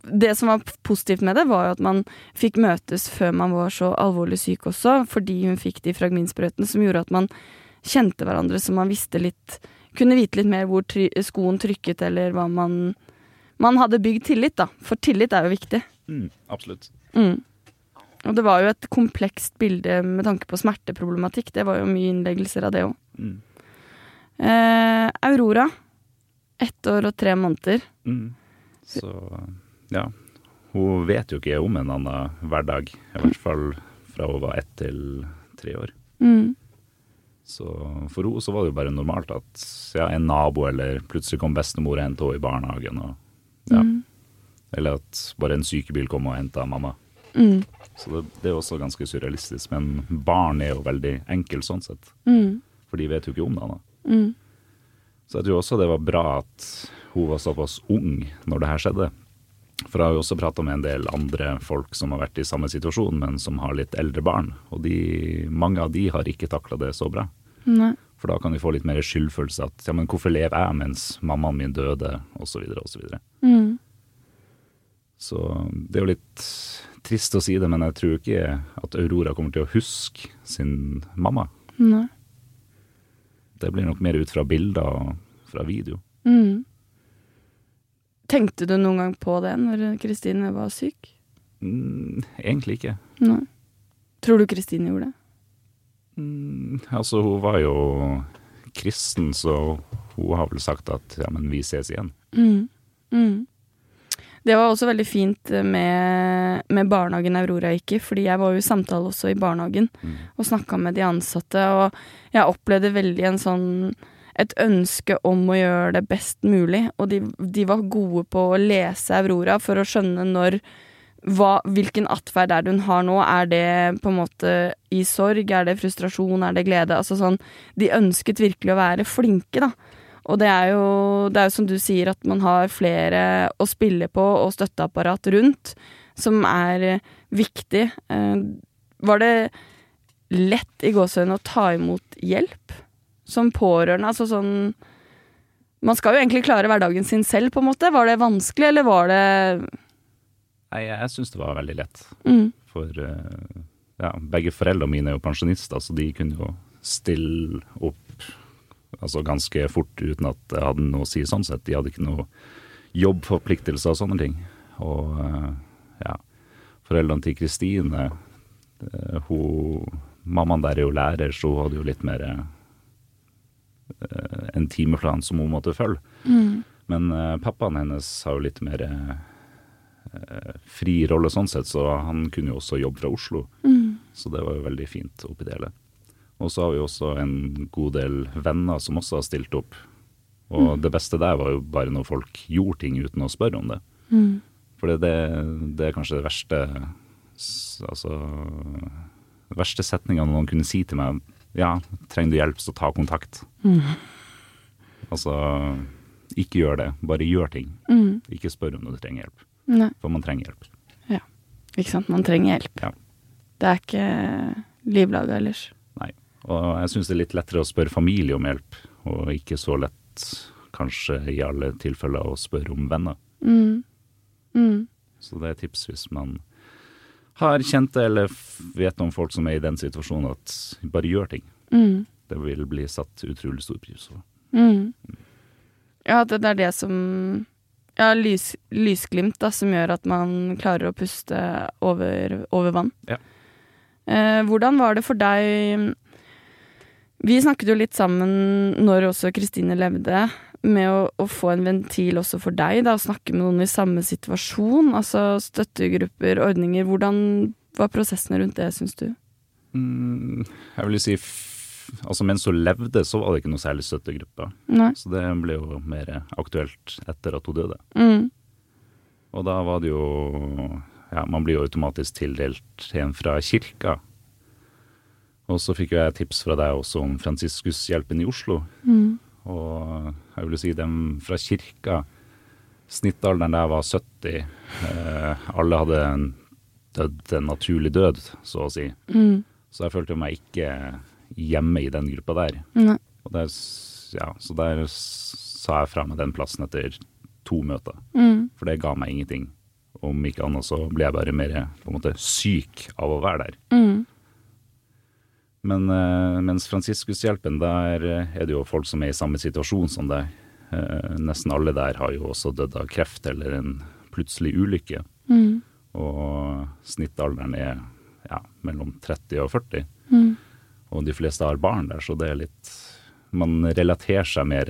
Det som var positivt med det, var jo at man fikk møtes før man var så alvorlig syk også, fordi hun fikk de fragminsprøytene som gjorde at man kjente hverandre, så man visste litt Kunne vite litt mer hvor try skoen trykket, eller hva man Man hadde bygd tillit, da. For tillit er jo viktig. Mm, absolutt. Mm. Og det var jo et komplekst bilde med tanke på smerteproblematikk. Det var jo mye innleggelser av det òg. Mm. Eh, Aurora. Ett år og tre måneder. Mm. Så ja. Hun vet jo ikke om en annen hverdag, i hvert fall fra hun var ett til tre år. Mm. Så for henne så var det jo bare normalt at ja, en nabo eller plutselig kom bestemor og hentet henne i barnehagen. Og, ja. Mm. Eller at bare en sykebil kom og henta mamma. Mm. Så det, det er også ganske surrealistisk. Men barn er jo veldig enkelt sånn sett. Mm. For de vet jo ikke om det. Da. Mm. Så jeg tror også det var bra at hun var såpass ung når det her skjedde. For jeg har jo også prata med en del andre folk som har vært i samme situasjon, men som har litt eldre barn. Og de, mange av de har ikke takla det så bra. Nei. For da kan de få litt mer skyldfølelse. At ja, men hvorfor lever jeg mens mammaen min døde, osv. osv. Så, Mm. så det er jo litt trist å si det, men jeg tror ikke at Aurora kommer til å huske sin mamma. Nei. Det blir nok mer ut fra bilder og fra video. Mm. Tenkte du noen gang på det når Kristine var syk? Mm, egentlig ikke. Nei. Tror du Kristine gjorde det? Mm, altså, hun var jo kristen, så hun har vel sagt at ja, men vi ses igjen. Mm. Mm. Det var også veldig fint med, med barnehagen Aurora gikk i, fordi jeg var jo i samtale også i barnehagen Mm. og snakka med de ansatte, og jeg opplevde veldig en sånn et ønske om å gjøre det best mulig, og de, de var gode på å lese Aurora for å skjønne når hva, hvilken atferd er det hun har nå? Er det på en måte i sorg? Er det frustrasjon? Er det glede? Altså sånn, de ønsket virkelig å være flinke, da. Og det er jo, det er jo som du sier, at man har flere å spille på og støtteapparat rundt, som er eh, viktig. Eh, Var det lett i gåsehudene å ta imot hjelp som pårørende? Altså sånn Man skal jo egentlig klare hverdagen sin selv, på en måte. Var det vanskelig, eller var det Nei, jeg syns det var veldig lett. mm, For eh, ja, begge foreldrene mine er jo pensjonister, så de kunne jo stille opp altså ganske fort uten at jeg hadde noe å si sånn sett. De hadde ikke noe jobbforpliktelser og sånne ting. Og eh, ja, foreldrene til Kristine eh, hun Mammaen der er jo lærer, så hun hadde jo litt mer en timeplan som hun måtte følge. mm, Men pappaen hennes har jo litt mer fri rolle sånn sett, så han kunne jo også jobbe fra Oslo. mm, Så det var jo veldig fint oppi det hele. Og så har vi også en god del venner som også har stilt opp. Og det beste der var jo bare når folk gjorde ting uten å spørre om det. mm, For det, det, det er kanskje det verste Altså Den verste setninga noen kunne si til meg Ja, trenger du hjelp, så ta kontakt. mm, Altså ikke gjør det, bare gjør ting. mm. Ikke spør om du trenger hjelp, Nei, for man trenger hjelp. Ja. ikke sant. Man trenger hjelp. Ja. Det er ikke livlaget ellers. Nei. Og jeg syns det er litt lettere å spørre familie om hjelp, og ikke så lett kanskje i alle tilfeller å spørre om venner. Mm. Mm. Så det er tips hvis man har kjente eller vet om folk som er i den situasjonen, at bare gjør ting. Mm. Det vil bli satt utrolig stor pris på. Mm. Ja, det, det er det som Ja, lys, lysglimt da, som gjør at man klarer å puste over, over vann. Ja. Eh, hvordan var det for deg Vi snakket jo litt sammen når også Kristine levde, med å, å få en ventil også for deg, da, å snakke med noen i samme situasjon. Altså støttegrupper, ordninger. Hvordan var prosessene rundt det, syns du? Mm, jeg vil si altså mens hun levde, så var det ikke noe særlig støttegruppe. Nei? Så det ble jo mer aktuelt etter at hun døde. Mm. Og da var det jo Ja, man blir jo automatisk tildelt en fra kirka. Og så fikk jo jeg tips fra deg også om Fransiskushjelpen i Oslo. Mm. Og jeg vil si dem fra kirka Snittalderen der var 70. Eh, alle hadde en dødd en naturlig død, så å si. Mm. Så jeg følte meg ikke hjemme i den gruppa der. Mm. Og der, ja, så der sa jeg fra meg den plassen etter to møter. Mm. For det ga meg ingenting. Om ikke annet så ble jeg bare mer på en måte syk av å være der. Mm. Men eh, mens Fransiskushjelpen, der eh, er det jo folk som er i samme situasjon som deg. Eh, nesten alle der har jo også dødd av kreft eller en plutselig ulykke. Mm. Og snittalderen er ja, mellom 30 og 40. Mm. Og de fleste har barn der, så det er litt Man relaterer seg mer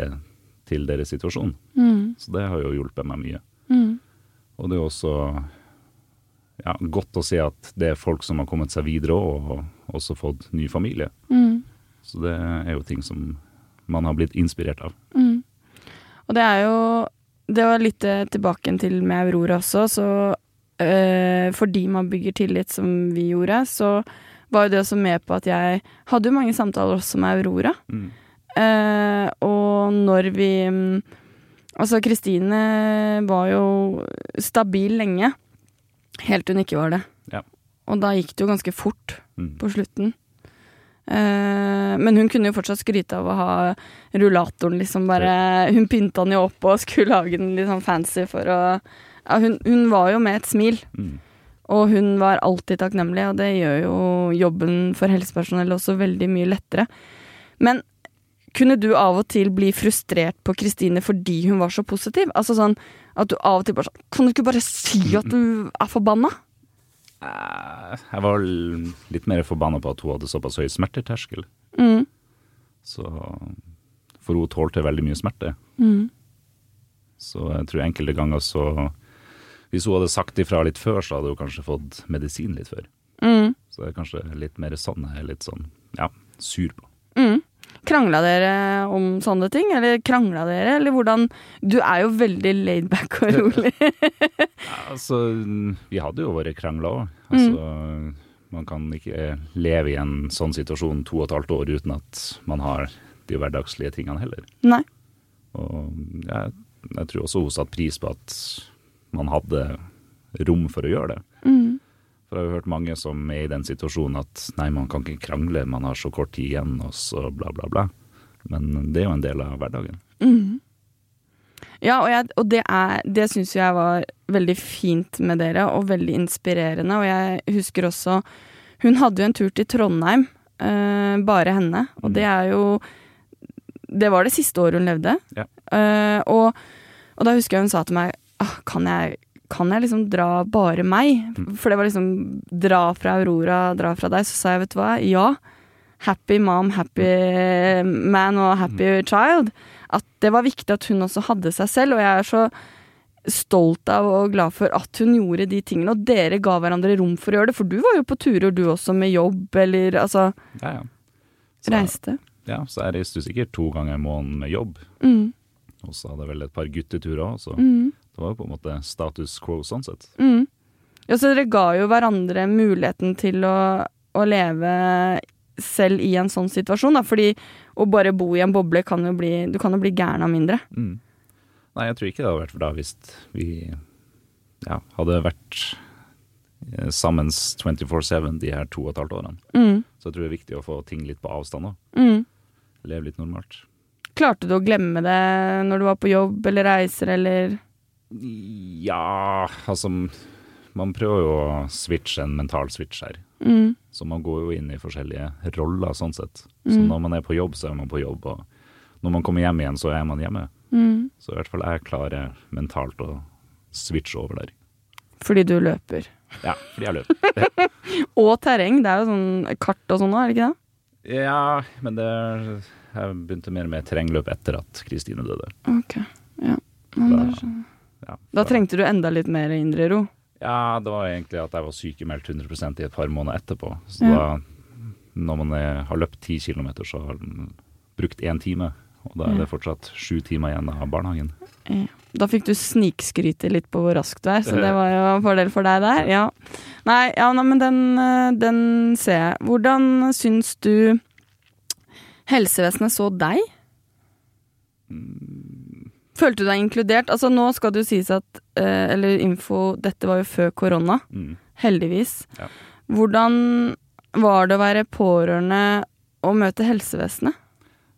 til deres situasjon. Mm. Så det har jo hjulpet meg mye. Mm. Og det er også ja, godt å se at det er folk som har kommet seg videre og, og også fått ny familie. Mm. Så det er jo ting som man har blitt inspirert av. Mm. Og det er jo Det var litt eh, tilbake til med Aurora også, så øh, fordi man bygger tillit som vi gjorde, så var jo det også med på at jeg hadde jo mange samtaler også med Aurora. Mm. Eh, og når vi mm, Altså, Kristine var jo stabil lenge, helt til hun ikke var det. Ja. Og da gikk det jo ganske fort Mm. på slutten. Eh, men hun kunne jo fortsatt skryte av å ha rullatoren, liksom bare Hun pynta den jo opp og skulle lage den litt sånn fancy for å ja, hun, hun var jo med et smil. Mm. Og hun var alltid takknemlig, og det gjør jo jobben for helsepersonell også veldig mye lettere. Men kunne du av og til bli frustrert på Kristine fordi hun var så positiv? Altså sånn at du av og til bare sånn Kan du ikke bare si at du er forbanna? Eh, Jeg var litt mer forbanna på at hun hadde såpass høy smerteterskel. Mm. Så, for hun tålte veldig mye smerte. Mm. Så jeg tror enkelte ganger så Hvis hun hadde sagt ifra litt før, så hadde hun kanskje fått medisin litt før. Mm. Så det er kanskje litt mer sånn jeg er litt sånn ja, sur på. Mm. Krangla dere om sånne ting, eller krangla dere, eller hvordan Du er jo veldig laidback og rolig. ja, Altså, vi hadde jo våre krangler òg. Altså, man kan ikke leve i en sånn situasjon to og et halvt år uten at man har de hverdagslige tingene heller. Nei. Og jeg, jeg tror også hun satte pris på at man hadde rom for å gjøre det. Mm. For jeg har jo hørt mange som er i den situasjonen at nei, man kan ikke krangle, man har så kort tid igjen, og så bla, bla, bla. Men det er jo en del av hverdagen. Mm. Ja, og, jeg, og det, er- det syns jeg var veldig fint med dere, og veldig inspirerende. Og jeg husker også Hun hadde jo en tur til Trondheim, eh, bare henne. Og Mm. det er jo Det var det siste året hun levde. Ja. Uh, og, og da husker jeg hun sa til meg kan, jeg, kan jeg liksom dra bare meg? Mm. For det var liksom dra fra Aurora, dra fra deg. Så sa jeg, vet du hva, ja. Happy mom, happy man og happy child at det var viktig at hun også hadde seg selv, og jeg er så stolt av og glad for at hun gjorde de tingene, og dere ga hverandre rom for å gjøre det, for du var jo på turer du også med jobb, eller altså Ja, ja. Så, reiste. ja, så jeg reiste jo sikkert to ganger i måneden med jobb. Mm, Og så hadde jeg vel et par gutteturer òg, så mm, det var jo på en måte status quo sånn sett. mm. Ja, så dere ga jo hverandre muligheten til å, å leve selv i en sånn situasjon, da, fordi å bare bo i en boble kan jo bli Du kan jo bli gæren av mindre. Mm. Nei, jeg tror ikke det hadde vært for da hvis vi ja, hadde vært eh, sammen 24-7 de her to og et halvt årene. Mm, Så jeg tror det er viktig å få ting litt på avstand òg. mm. Leve litt normalt. Klarte du å glemme det når du var på jobb eller reiser eller Ja, altså Man prøver jo å switche en mental switch her. mm, Så man går jo inn i forskjellige roller sånn sett. Så Mm. når man er på jobb, så er man på jobb. Og når man kommer hjem igjen, så er man hjemme. mm. Så i hvert fall jeg klarer mentalt å switche over der. Fordi du løper. Ja, fordi jeg løper. Og terreng. Det er jo sånn kart og sånn òg, er det ikke det? Ja, men det Jeg begynte mer med terrengløp etter at Kristine døde. Ok, ja. Men Da- det er sånn. Ja, Da trengte du enda litt mer indre ro. Ja, det var egentlig at jeg var sykemeldt 100 i et par måneder etterpå. Så Ja. da, når man er, har løpt ti kilometer, så har man brukt én time. Og da er det fortsatt sju timer igjen av barnehagen. Ja. Da fikk du snikskryte litt på hvor raskt du er, så det var jo en fordel for deg der. Ja. Nei, ja, nei, men den, eh, den ser jeg. Hvordan syns du helsevesenet så deg? Følte du deg inkludert? Altså Nå skal det jo sies at eh, Eller info, dette var jo før korona. Mm. Heldigvis. Ja. Hvordan var det å være pårørende og møte helsevesenet?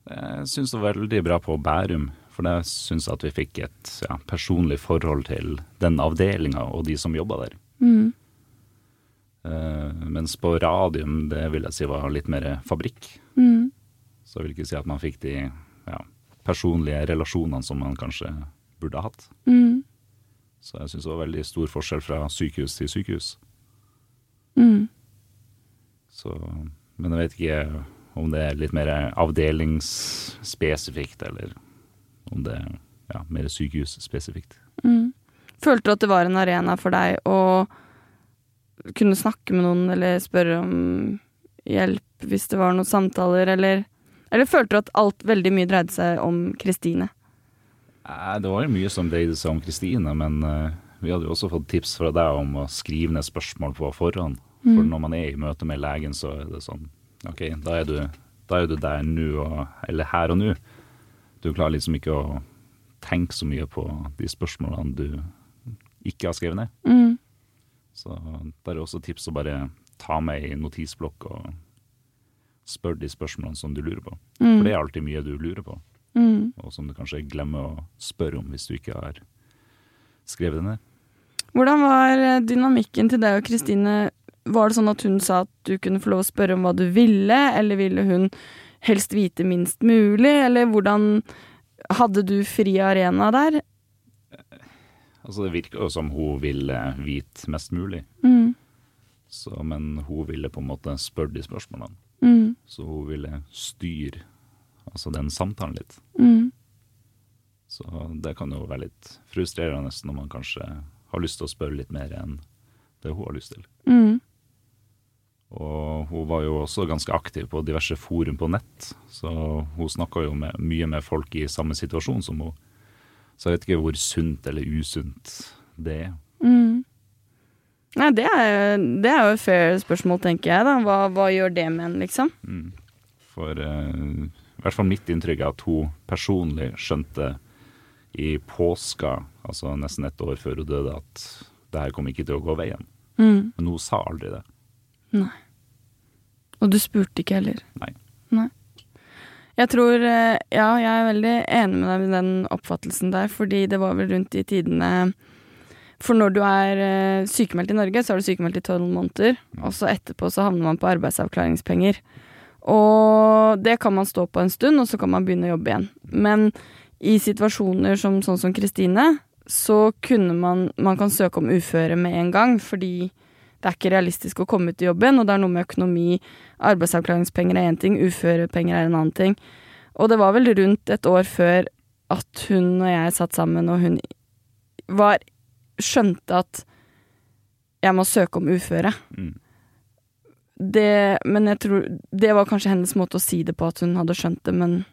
Jeg syns det var veldig bra på Bærum, for jeg syns at vi fikk et ja, personlig forhold til den avdelinga og de som jobba der. Mm. Uh, mens på Radium, det vil jeg si var litt mer fabrikk. Mm. Så jeg vil ikke si at man fikk de personlige relasjonene som man kanskje burde ha hatt. Mm. Så jeg syns det var veldig stor forskjell fra sykehus til sykehus. Mm. Så, men jeg vet ikke om det er litt mer avdelingsspesifikt, eller om det er ja, mer sykehusspesifikt. Mm. Følte du at det var en arena for deg å kunne snakke med noen eller spørre om hjelp hvis det var noen samtaler, eller Eller følte du at alt veldig mye dreide seg om Kristine? Nei, Det var jo mye som dreide seg om Kristine, men eh, vi hadde jo også fått tips fra deg om å skrive ned spørsmål på forhånd. For når man er i møte med legen, så er det sånn OK, da er du, da er du der nå, eller her og nå. Du klarer liksom ikke å tenke så mye på de spørsmålene du ikke har skrevet ned. Mm. Så der er også tips å bare ta med i notisblokk og spørre de spørsmålene som du lurer på. Mm. For det er alltid mye du lurer på, Mm. og som du kanskje glemmer å spørre om hvis du ikke har skrevet det ned. Hvordan var eh, dynamikken til deg og Kristine? Var det sånn at hun sa at du kunne få lov å spørre om hva du ville, eller ville hun helst vite minst mulig, eller hvordan Hadde du fri arena der? Altså Det virker jo som hun ville vite mest mulig, Mm. så, men hun ville på en måte spørre de spørsmålene. Mm. Så hun ville styre altså den samtalen litt. Mm. Så det kan jo være litt frustrerende når man kanskje har lyst til å spørre litt mer enn det hun har lyst til. Mm. Og hun var jo også ganske aktiv på diverse forum på nett, så hun snakka jo med, mye med folk i samme situasjon som hun. Så jeg vet ikke hvor sunt eller usunt det er. Mm. Nei, det er, det er jo et fair spørsmål, tenker jeg. da. Hva, hva gjør det med en, liksom? Mm. For uh, i hvert fall mitt inntrykk er at hun personlig skjønte i påska, altså nesten et år før hun døde, at det her kom ikke til å gå veien. Mm. Men hun sa aldri det. Nei. Og du spurte ikke heller? Nei. Nei. Jeg tror eh, Ja, jeg er veldig enig med deg i den oppfattelsen der, fordi det var vel rundt de tidene For når du er uh, sykemeldt i Norge, så er du sykemeldt i tolv måneder, og så etterpå så havner man på arbeidsavklaringspenger. Og det kan man stå på en stund, og så kan man begynne å jobbe igjen. Men i situasjoner som sånn som Kristine, så kunne man Man kan søke om uføre med en gang, fordi det er ikke realistisk å komme ut i jobben, og det er noe med økonomi. Arbeidsavklaringspenger er én ting, uførepenger er en annen ting. Og det var vel rundt et år før at hun og jeg satt sammen, og hun var skjønte at jeg må søke om uføre. Mm. Det, men jeg tror Det var kanskje hennes måte å si det på, at hun hadde skjønt det, men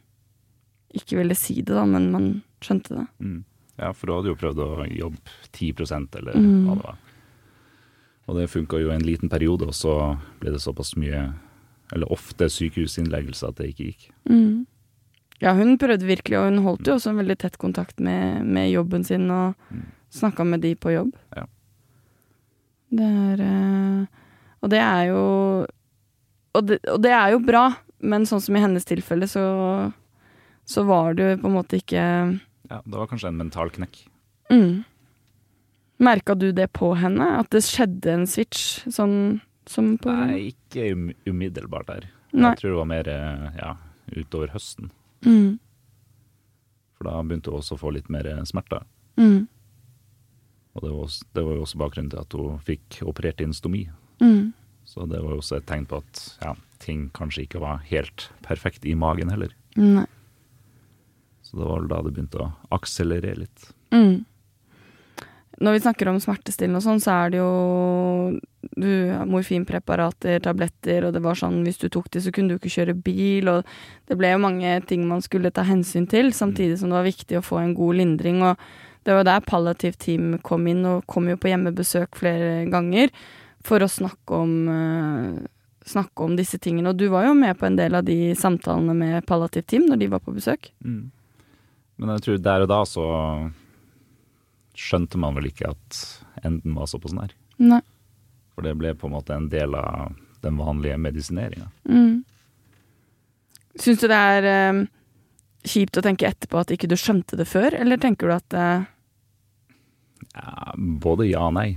ikke ville si det, da, men man skjønte det. Mm. Ja, for du hadde jo prøvd å jobbe 10% eller Mm. hva det var. Og det funka jo en liten periode, og så ble det såpass mye, eller ofte, sykehusinnleggelse at det ikke gikk. Mm. Ja, hun prøvde virkelig, og hun holdt jo også en veldig tett kontakt med, med jobben sin, og Mm. Snakka med de på jobb. Ja. Det er eh, Og det er jo og det, og det er jo bra, men sånn som i hennes tilfelle, så, så var det jo på en måte ikke Ja, det var kanskje en mental knekk. mm. Merka du det på henne? At det skjedde en switch, sånn som på Nei, ikke um umiddelbart der. Nei. Jeg tror det var mer eh, ja, utover høsten. Mm. For da begynte hun også å få litt mer smerter. Mm. Og det var, også, det var jo også bakgrunnen til at hun fikk operert inn stomi. Mm. Så det var jo også et tegn på at ja, ting kanskje ikke var helt perfekt i magen heller. Nei. Så det var vel da det begynte å akselerere litt. Mm. Når vi snakker om smertestillende og sånn, så er det jo du, morfinpreparater, tabletter, og det var sånn hvis du tok det, så kunne du ikke kjøre bil, og det ble jo mange ting man skulle ta hensyn til, samtidig som det var viktig å få en god lindring, og det var der palliativt team kom inn, og kom jo på hjemmebesøk flere ganger for å snakke om uh, snakke om disse tingene, og du var jo med på en del av de samtalene med palliativt team når de var på besøk. Mm. Men jeg tror der og da så skjønte man vel ikke at enden var såpass nær. Nei. For det ble på en måte en del av den vanlige medisineringa. Mm. Syns du det er eh, kjipt å tenke etterpå at ikke du skjønte det før, eller tenker du at eh, Ja, både ja og nei.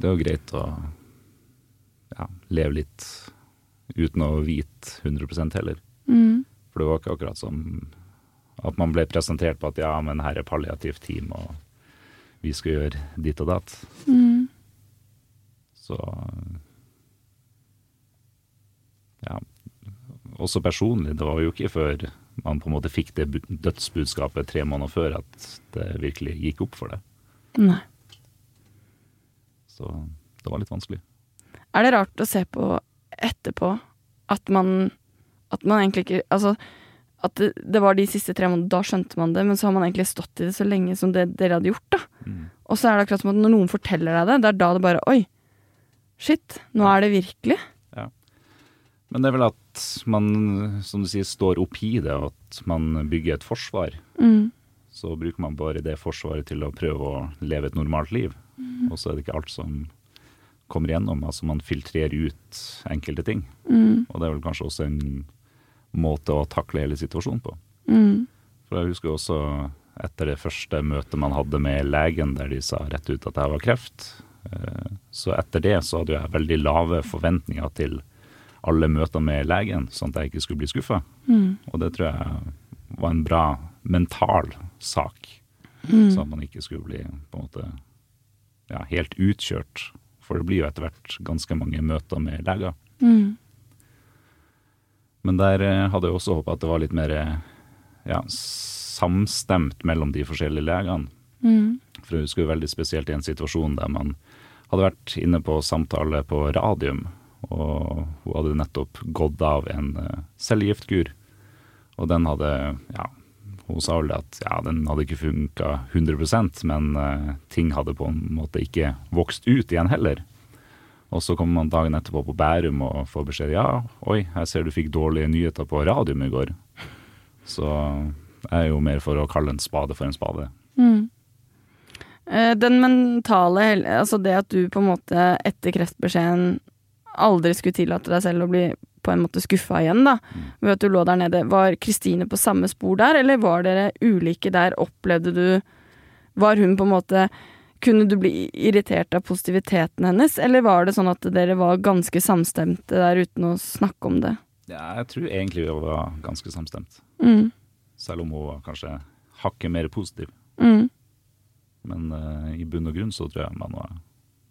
Det er jo greit å ja, leve litt uten å vite 100 heller. mm, For det var ikke akkurat som at man ble presentert på at ja, men her er palliativt team, og vi skal gjøre ditt og datt. mm, Så ja. Også personlig, det var jo ikke før man på en måte fikk det dødsbudskapet tre måneder før at det virkelig gikk opp for det. Nei. Så det var litt vanskelig. Er det rart å se på etterpå at man At man egentlig ikke Altså at det, det var de siste tre månedene, da skjønte man det, men så har man egentlig stått i det så lenge som det dere hadde gjort, da. Mm. Og så er det akkurat som at når noen forteller deg det, det er da det bare Oi, shit, nå er det virkelig. Men det er vel at man, som du sier, står opp i det, at man bygger et forsvar. Mm. Så bruker man bare det forsvaret til å prøve å leve et normalt liv. Og så er det ikke alt som kommer igjennom. Altså man filtrerer ut enkelte ting. Mm. Og det er vel kanskje også en måte å takle hele situasjonen på. Mm. For jeg husker også etter det første møtet man hadde med legen, der de sa rett ut at jeg var kreft. eh, Så etter det så hadde jeg veldig lave forventninger til alle møter med legen, sånn at jeg ikke skulle bli skuffa. Mm. Og det tror jeg var en bra mental sak, Mm. sånn at man ikke skulle bli på en måte ja, helt utkjørt. For det blir jo etter hvert ganske mange møter med leger. Mm. Men der eh, hadde jeg også håpa at det var litt mer eh, ja, samstemt mellom de forskjellige legene. Mm. For jeg husker veldig spesielt i en situasjon der man hadde vært inne på samtale på radium, og hun hadde nettopp gått av en uh, cellegiftkur. Og den hadde, ja, hun sa vel at ja, den hadde ikke funka 100% men uh, ting hadde på en måte ikke vokst ut igjen heller. Og så kommer man dagen etterpå på Bærum og får beskjed ja, oi, jeg ser du fikk dårlige nyheter på radioen i går. Så jeg er jo mer for å kalle en spade for en spade. Mm. Eh, Den mentale Altså det at du på en måte etter kreftbeskjeden aldri skulle tillate deg selv å bli på en måte skuffa igjen, da, ved at du lå der nede. Var Kristine på samme spor der, eller var dere ulike der? Opplevde du Var hun på en måte Kunne du bli irritert av positiviteten hennes, eller var det sånn at dere var ganske samstemte der uten å snakke om det? Ja, jeg tror egentlig vi var ganske samstemt. Mm. Selv om hun var kanskje hakket mer positiv. Mm. Men uh, i bunn og grunn så tror jeg man var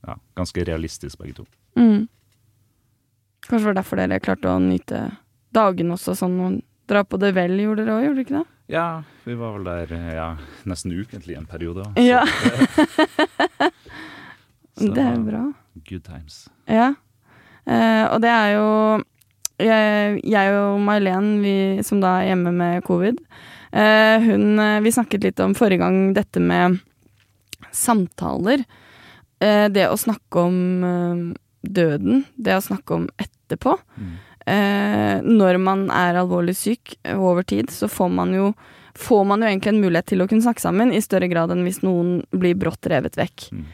ja, ganske realistisk begge to. Mm. Kanskje det var derfor dere klarte å nyte dagen også, sånn og dra på det vel, gjorde dere òg, gjorde dere ikke det? Ja, vi var vel der ja, nesten ukentlig en periode. Så. Ja. Så det er bra. Good times. Ja. Eh, og det er jo jeg, jeg og May-Len, vi som da er hjemme med covid, eh, hun eh, Vi snakket litt om forrige gang dette med samtaler. Eh, det å snakke om eh, døden, det å snakke om etterpå. Mm. Eh, når man er alvorlig syk over tid, så får man jo får man jo egentlig en mulighet til å kunne snakke sammen, i større grad enn hvis noen blir brått revet vekk. Mm.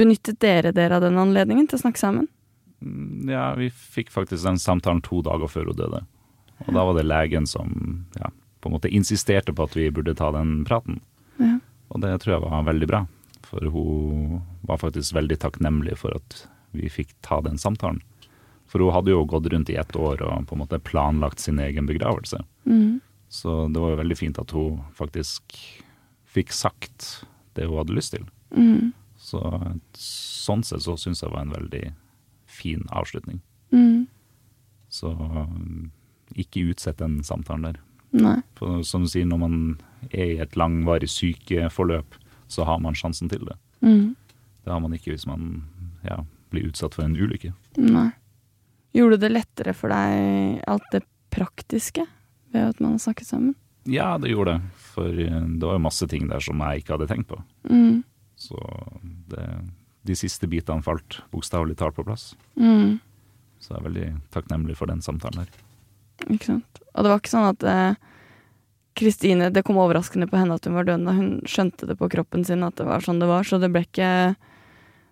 Benyttet dere dere av den anledningen til å snakke sammen? Mm, Ja, vi fikk faktisk den samtalen to dager før hun døde. Og da var det legen som ja, på en måte insisterte på at vi burde ta den praten. Ja. Og det tror jeg var veldig bra, for hun var faktisk veldig takknemlig for at vi fikk ta den samtalen. For hun hadde jo gått rundt i ett år og på en måte planlagt sin egen begravelse. Mm. Så det var jo veldig fint at hun faktisk fikk sagt det hun hadde lyst til. Mm. Så sånn sett så syns jeg det var en veldig fin avslutning. Mm. Så um, ikke utsett den samtalen der. Nei. For som du sier, når man er i et langvarig sykeforløp, så har man sjansen til det. Mm. Det har man ikke hvis man ja, blir utsatt for en ulykke. Nei. Gjorde det lettere for deg alt det praktiske ved at man har snakket sammen? Ja, det gjorde det. For eh, det var jo masse ting der som jeg ikke hadde tenkt på. Mm. Så det, de siste bitene falt bokstavelig talt på plass. Mm. Så jeg er veldig takknemlig for den samtalen der. Ikke sant. Og det var ikke sånn at eh, Det kom overraskende på henne at hun var døende. Hun skjønte det på kroppen sin at det var sånn det var, så det ble ikke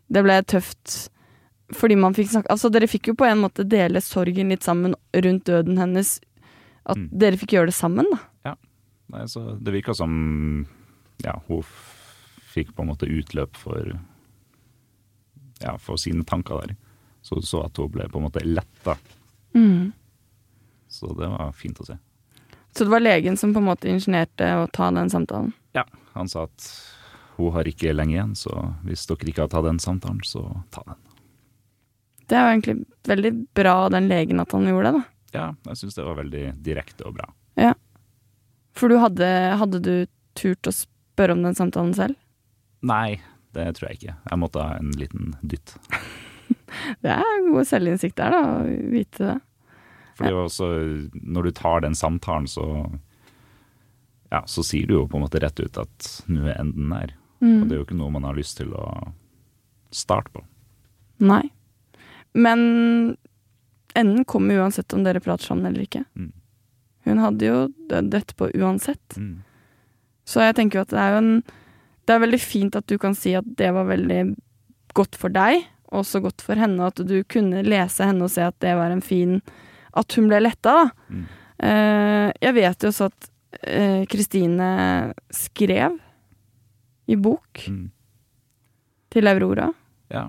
Det ble tøft fordi man fikk snakke Altså, dere fikk jo på en måte dele sorgen litt sammen rundt døden hennes. At Mm. dere fikk gjøre det sammen, da. Nei, så det virka som ja, hun fikk på en måte utløp for ja, for sine tanker der. Så du så at hun ble på en måte letta. Mm. Så det var fint å se. Så det var legen som på en måte ingenierte å ta den samtalen? Ja, han sa at hun har ikke lenge igjen, så hvis dere ikke har tatt den samtalen, så ta den. Det er jo egentlig veldig bra av den legen at han gjorde det, da. Ja, jeg syns det var veldig direkte og bra. Ja. For du hadde, hadde du turt å spørre om den samtalen selv? Nei, det tror jeg ikke. Jeg måtte ha en liten dytt. Det er god selvinnsikt der, da, å vite det. For det er jo også, når du tar den samtalen, så ja, så sier du jo på en måte rett ut at nå er enden nær. Mm. Og det er jo ikke noe man har lyst til å starte på. Nei. Men enden kommer uansett om dere prater sammen eller ikke. Mm. Hun hadde jo dødd etterpå uansett. Mm. Så jeg tenker jo at det er jo en Det er veldig fint at du kan si at det var veldig godt for deg, og også godt for henne, at du kunne lese henne og se at det var en fin At hun ble letta, da. Mm. Uh, jeg vet jo også at Kristine Kristine skrev i bok Mm. til Aurora. Ja,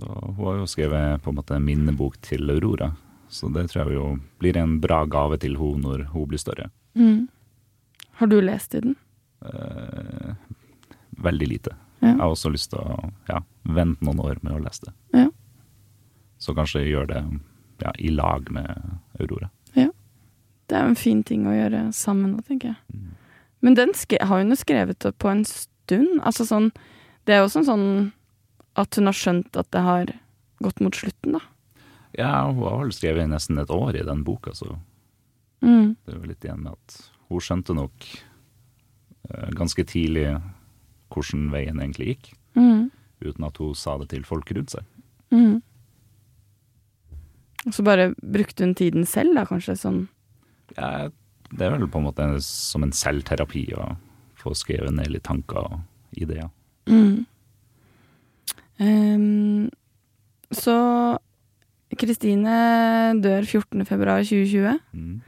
så hun har jo skrevet på en måte minnebok til Aurora. Så det tror jeg jo blir en bra gave til hun når hun blir større. Har du lest i den? Eh, veldig lite. Ja. Jeg har også lyst til å ja, vente noen år med å lese det. Ja. Så kanskje gjøre det ja, i lag med Aurora. Ja. Det er jo en fin ting å gjøre sammen nå, tenker jeg. Mm. Men den har hun jo skrevet på en stund. Altså sånn Det er jo også en sånn at hun har skjønt at det har gått mot slutten, da. Ja, hun har vel skrevet nesten et år i den boka, så Mm. det er jo litt igjen med at hun skjønte nok eh, ganske tidlig hvordan veien egentlig gikk, Mm. uten at hun sa det til folk rundt seg. Mm. Og så bare brukte hun tiden selv, da, kanskje, sånn Ja, det er vel på en måte som en selvterapi å få skrevet ned litt tanker og ideer. mm. Ehm, Så Kristine dør 14. februar 2020. Mm.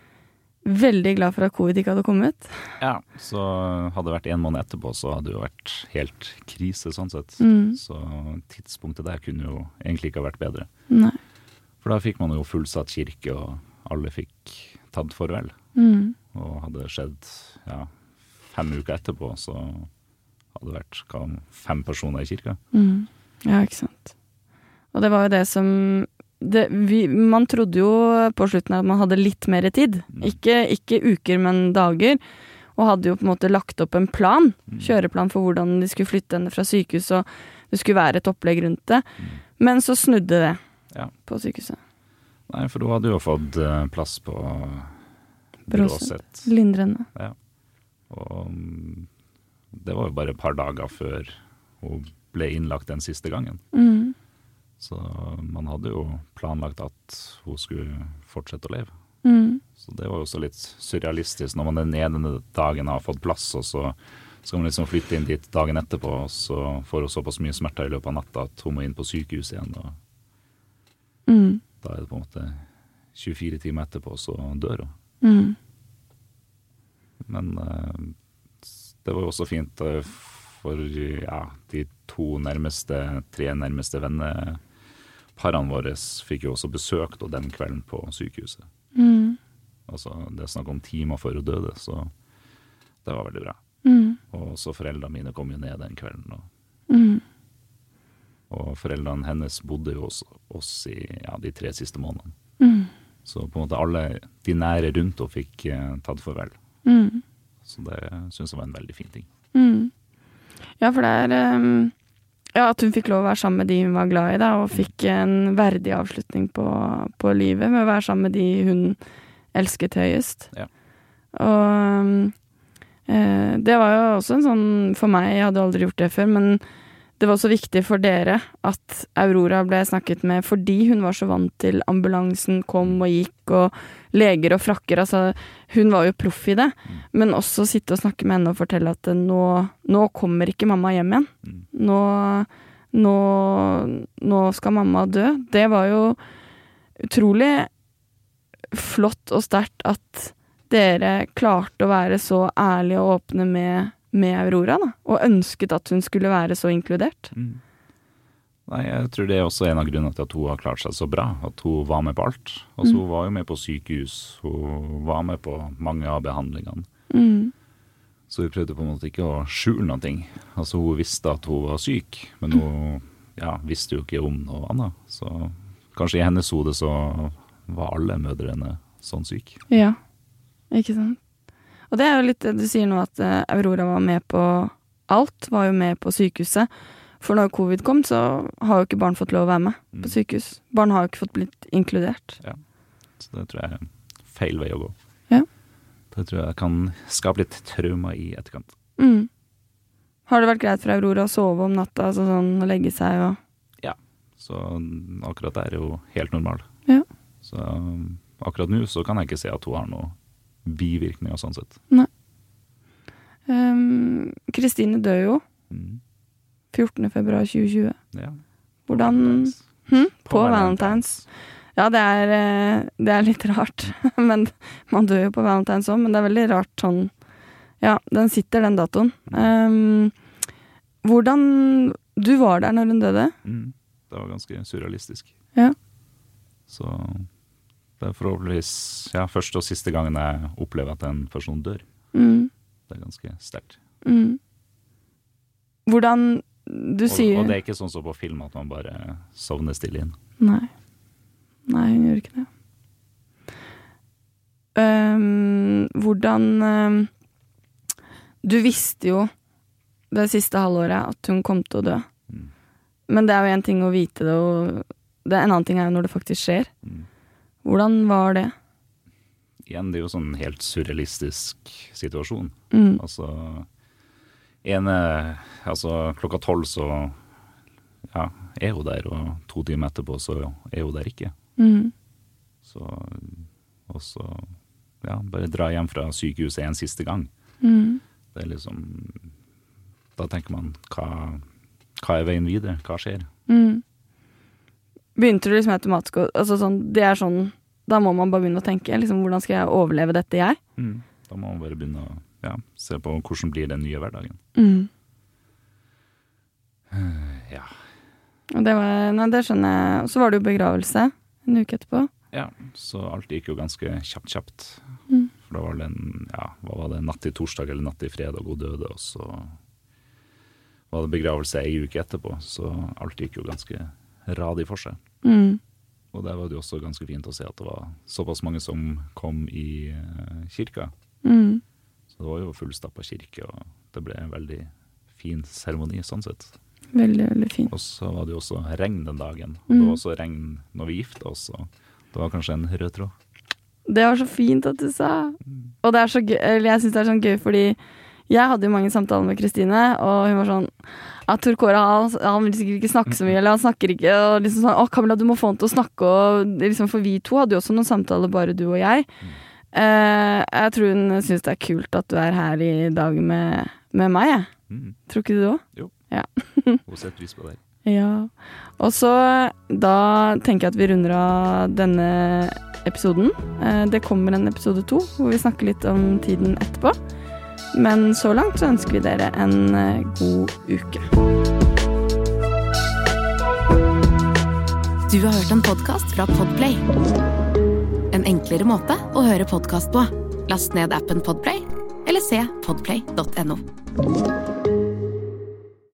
Veldig glad for at covid ikke hadde kommet. Ja, så hadde det vært en måned etterpå, så hadde det jo vært helt krise sånn sett. Mm. Så tidspunktet der kunne jo egentlig ikke ha vært bedre. Nei. For da fikk man jo fullsatt kirke, og alle fikk tatt farvel. Mm. Og hadde det skjedd ja, fem uker etterpå, så hadde det vært hva, fem personer i kirka. Mm. Ja, ikke sant. Og det var jo det som det, vi, Man trodde jo på slutten at man hadde litt mer tid. Mm. Ikke, ikke uker, men dager. Og hadde jo på en måte lagt opp en plan, Mm. kjøreplan for hvordan de skulle flytte henne fra sykehuset, og det skulle være et opplegg rundt det. Mm. Men så snudde det Ja. på sykehuset. Nei, for da hadde jo fått eh, plass på Bråset. Lindrende. Og mm, det var jo bare et par dager før hun ble innlagt den siste gangen. Mm. Så man hadde jo planlagt at hun skulle fortsette å leve. Mm. Så det var jo også litt surrealistisk når man den ene dagen har fått plass, og så skal man liksom flytte inn dit dagen etterpå, og så får hun såpass mye smerter i løpet av natta at hun må inn på sykehus igjen. Og Mm. da er det på en måte 24 timer etterpå, så dør hun. Mm. Men eh, det var jo også fint eh, for ja, de to nærmeste, tre nærmeste venneparene våre fikk jo også besøk da, den kvelden på sykehuset. Mm. Altså, det er snakk om timer før hun døde, så det var veldig bra. Mm. Og så foreldrene mine kom jo ned den kvelden. Og, Mm. og foreldrene hennes bodde jo hos oss i ja, de tre siste månedene. Mm. Så på en måte alle de nære rundt henne fikk eh, tatt farvel. Mm. Så det syns jeg var en veldig fin ting. Mm. Ja, for det er um, Ja, at hun fikk lov å være sammen med de hun var glad i, da, og fikk en verdig avslutning på, på livet med å være sammen med de hun elsket høyest. Ja. Og um, det var jo også en sånn For meg, jeg hadde aldri gjort det før, men det var også viktig for dere at Aurora ble snakket med fordi hun var så vant til ambulansen kom og gikk, og leger og frakker. Altså, hun var jo proff i det. Men også sitte og snakke med henne og fortelle at nå, nå kommer ikke mamma hjem igjen. Mm. Nå, nå, nå skal mamma dø. Det var jo utrolig flott og sterkt at dere klarte å være så ærlige og åpne med, med Aurora, da. Og ønsket at hun skulle være så inkludert. Mm. Nei, jeg tror det er også en av grunnene til at hun har klart seg så bra. At hun var med på alt. Altså, Hun var jo med på sykehus, hun var med på mange av behandlingene. Mm. Så hun prøvde på en måte ikke å skjule noen ting. Altså, hun visste at hun var syk, men hun ja, visste jo ikke om noe annet. Så kanskje i hennes hode så var alle mødrene sånn syk. Ja, ikke sant. Og det er jo litt det du sier nå, at eh, Aurora var med på alt. Var jo med på sykehuset. For når covid kom, så har jo ikke barn fått lov å være med Mm. på sykehus. Barn har jo ikke fått blitt inkludert. Ja. Så det tror jeg er en feil vei å gå. Ja. Det tror jeg kan skape litt trauma i etterkant. Mm. Har det vært greit for Aurora å sove om natta, altså sånn å legge seg og Så akkurat det er jo helt normal. Ja. Så um, akkurat nå så kan jeg ikke se at hun har noen bivirkninger sånn sett. Nei. Kristine dør jo Mm. 14. februar 2020. Ja. Hvordan hm? På, På Valentine's. Ja, det er, eh, det er litt rart. men man dør jo på Valentine's òg, men det er veldig rart sånn Ja, den sitter, den datoen. Um, hvordan Du var der når hun døde? Mm. Det var ganske surrealistisk. Ja. Så det er forhåpentligvis ja, første og siste gangen jeg opplever at en person dør. Mm. Det er ganske sterkt. Mm. Hvordan Du Og, sier og det er ikke sånn som på film at man bare sovner stille inn. Nei. Nei, hun gjør ikke det. Um, hvordan um, Du visste jo det siste halvåret at hun kom til å dø. Mm. Men det er jo én ting å vite det, og det en annen ting er jo når det faktisk skjer. Mm. Hvordan var det? Igjen, det er jo sånn helt surrealistisk situasjon. Mm. Altså ene Altså klokka tolv så ja, er hun der, og to timer etterpå så er hun der ikke. Mm. Så Og så ja, bare dra hjem fra sykehuset en siste gang. Mm. Det er liksom Da tenker man hva, hva er veien videre? Hva skjer? Mm. Begynte du liksom automatisk å altså sånn, Det er sånn Da må man bare begynne å tenke. Liksom, hvordan skal jeg overleve dette, jeg? Da må man bare begynne å ja, se på hvordan blir den nye hverdagen. Mm. Ja. Og det var Nei, det skjønner jeg. Og så var det jo begravelse en uke etterpå. ja. Så alt gikk jo ganske kjapt, kjapt. Mm. For da var det en ja, hva var det, natt til torsdag eller natt til fredag hun døde, og så var det begravelse ei uke etterpå. Så alt gikk jo ganske radig for seg. Mm. Og der var det jo også ganske fint å se at det var såpass mange som kom i eh, kirka. Mm. Så det var jo fullstappa kirke, og det ble en veldig fin seremoni sånn sett. Veldig, veldig fin. Og så var det jo også regn den dagen. Og Mm. det var også regn når vi gifta oss, og det var kanskje en rød tråd. Det var så fint at du sa. Og det er så gøy, eller jeg syns det er sånn gøy fordi jeg hadde jo mange samtaler med Kristine, og hun var sånn ja, Tor Kåre han, han vil sikkert ikke snakke så mye, eller han snakker ikke. Og liksom sånn, å Camilla, du må få han til å snakke. Og liksom, for vi to hadde jo også noen samtaler, bare du og jeg. Uh, jeg tror hun syns det er kult at du er her i dag med, med meg, jeg. Mm. Tror ikke du det òg? Hun setter pris på deg. Ja. Og så da tenker jeg at vi runder av denne episoden. Eh, Det kommer en episode to hvor vi snakker litt om tiden etterpå. Men så langt så ønsker vi dere en eh, god uke. Du har hørt en podkast fra Podplay. En enklere måte å høre podkast på. Last ned appen Podplay, eller se podplay.no.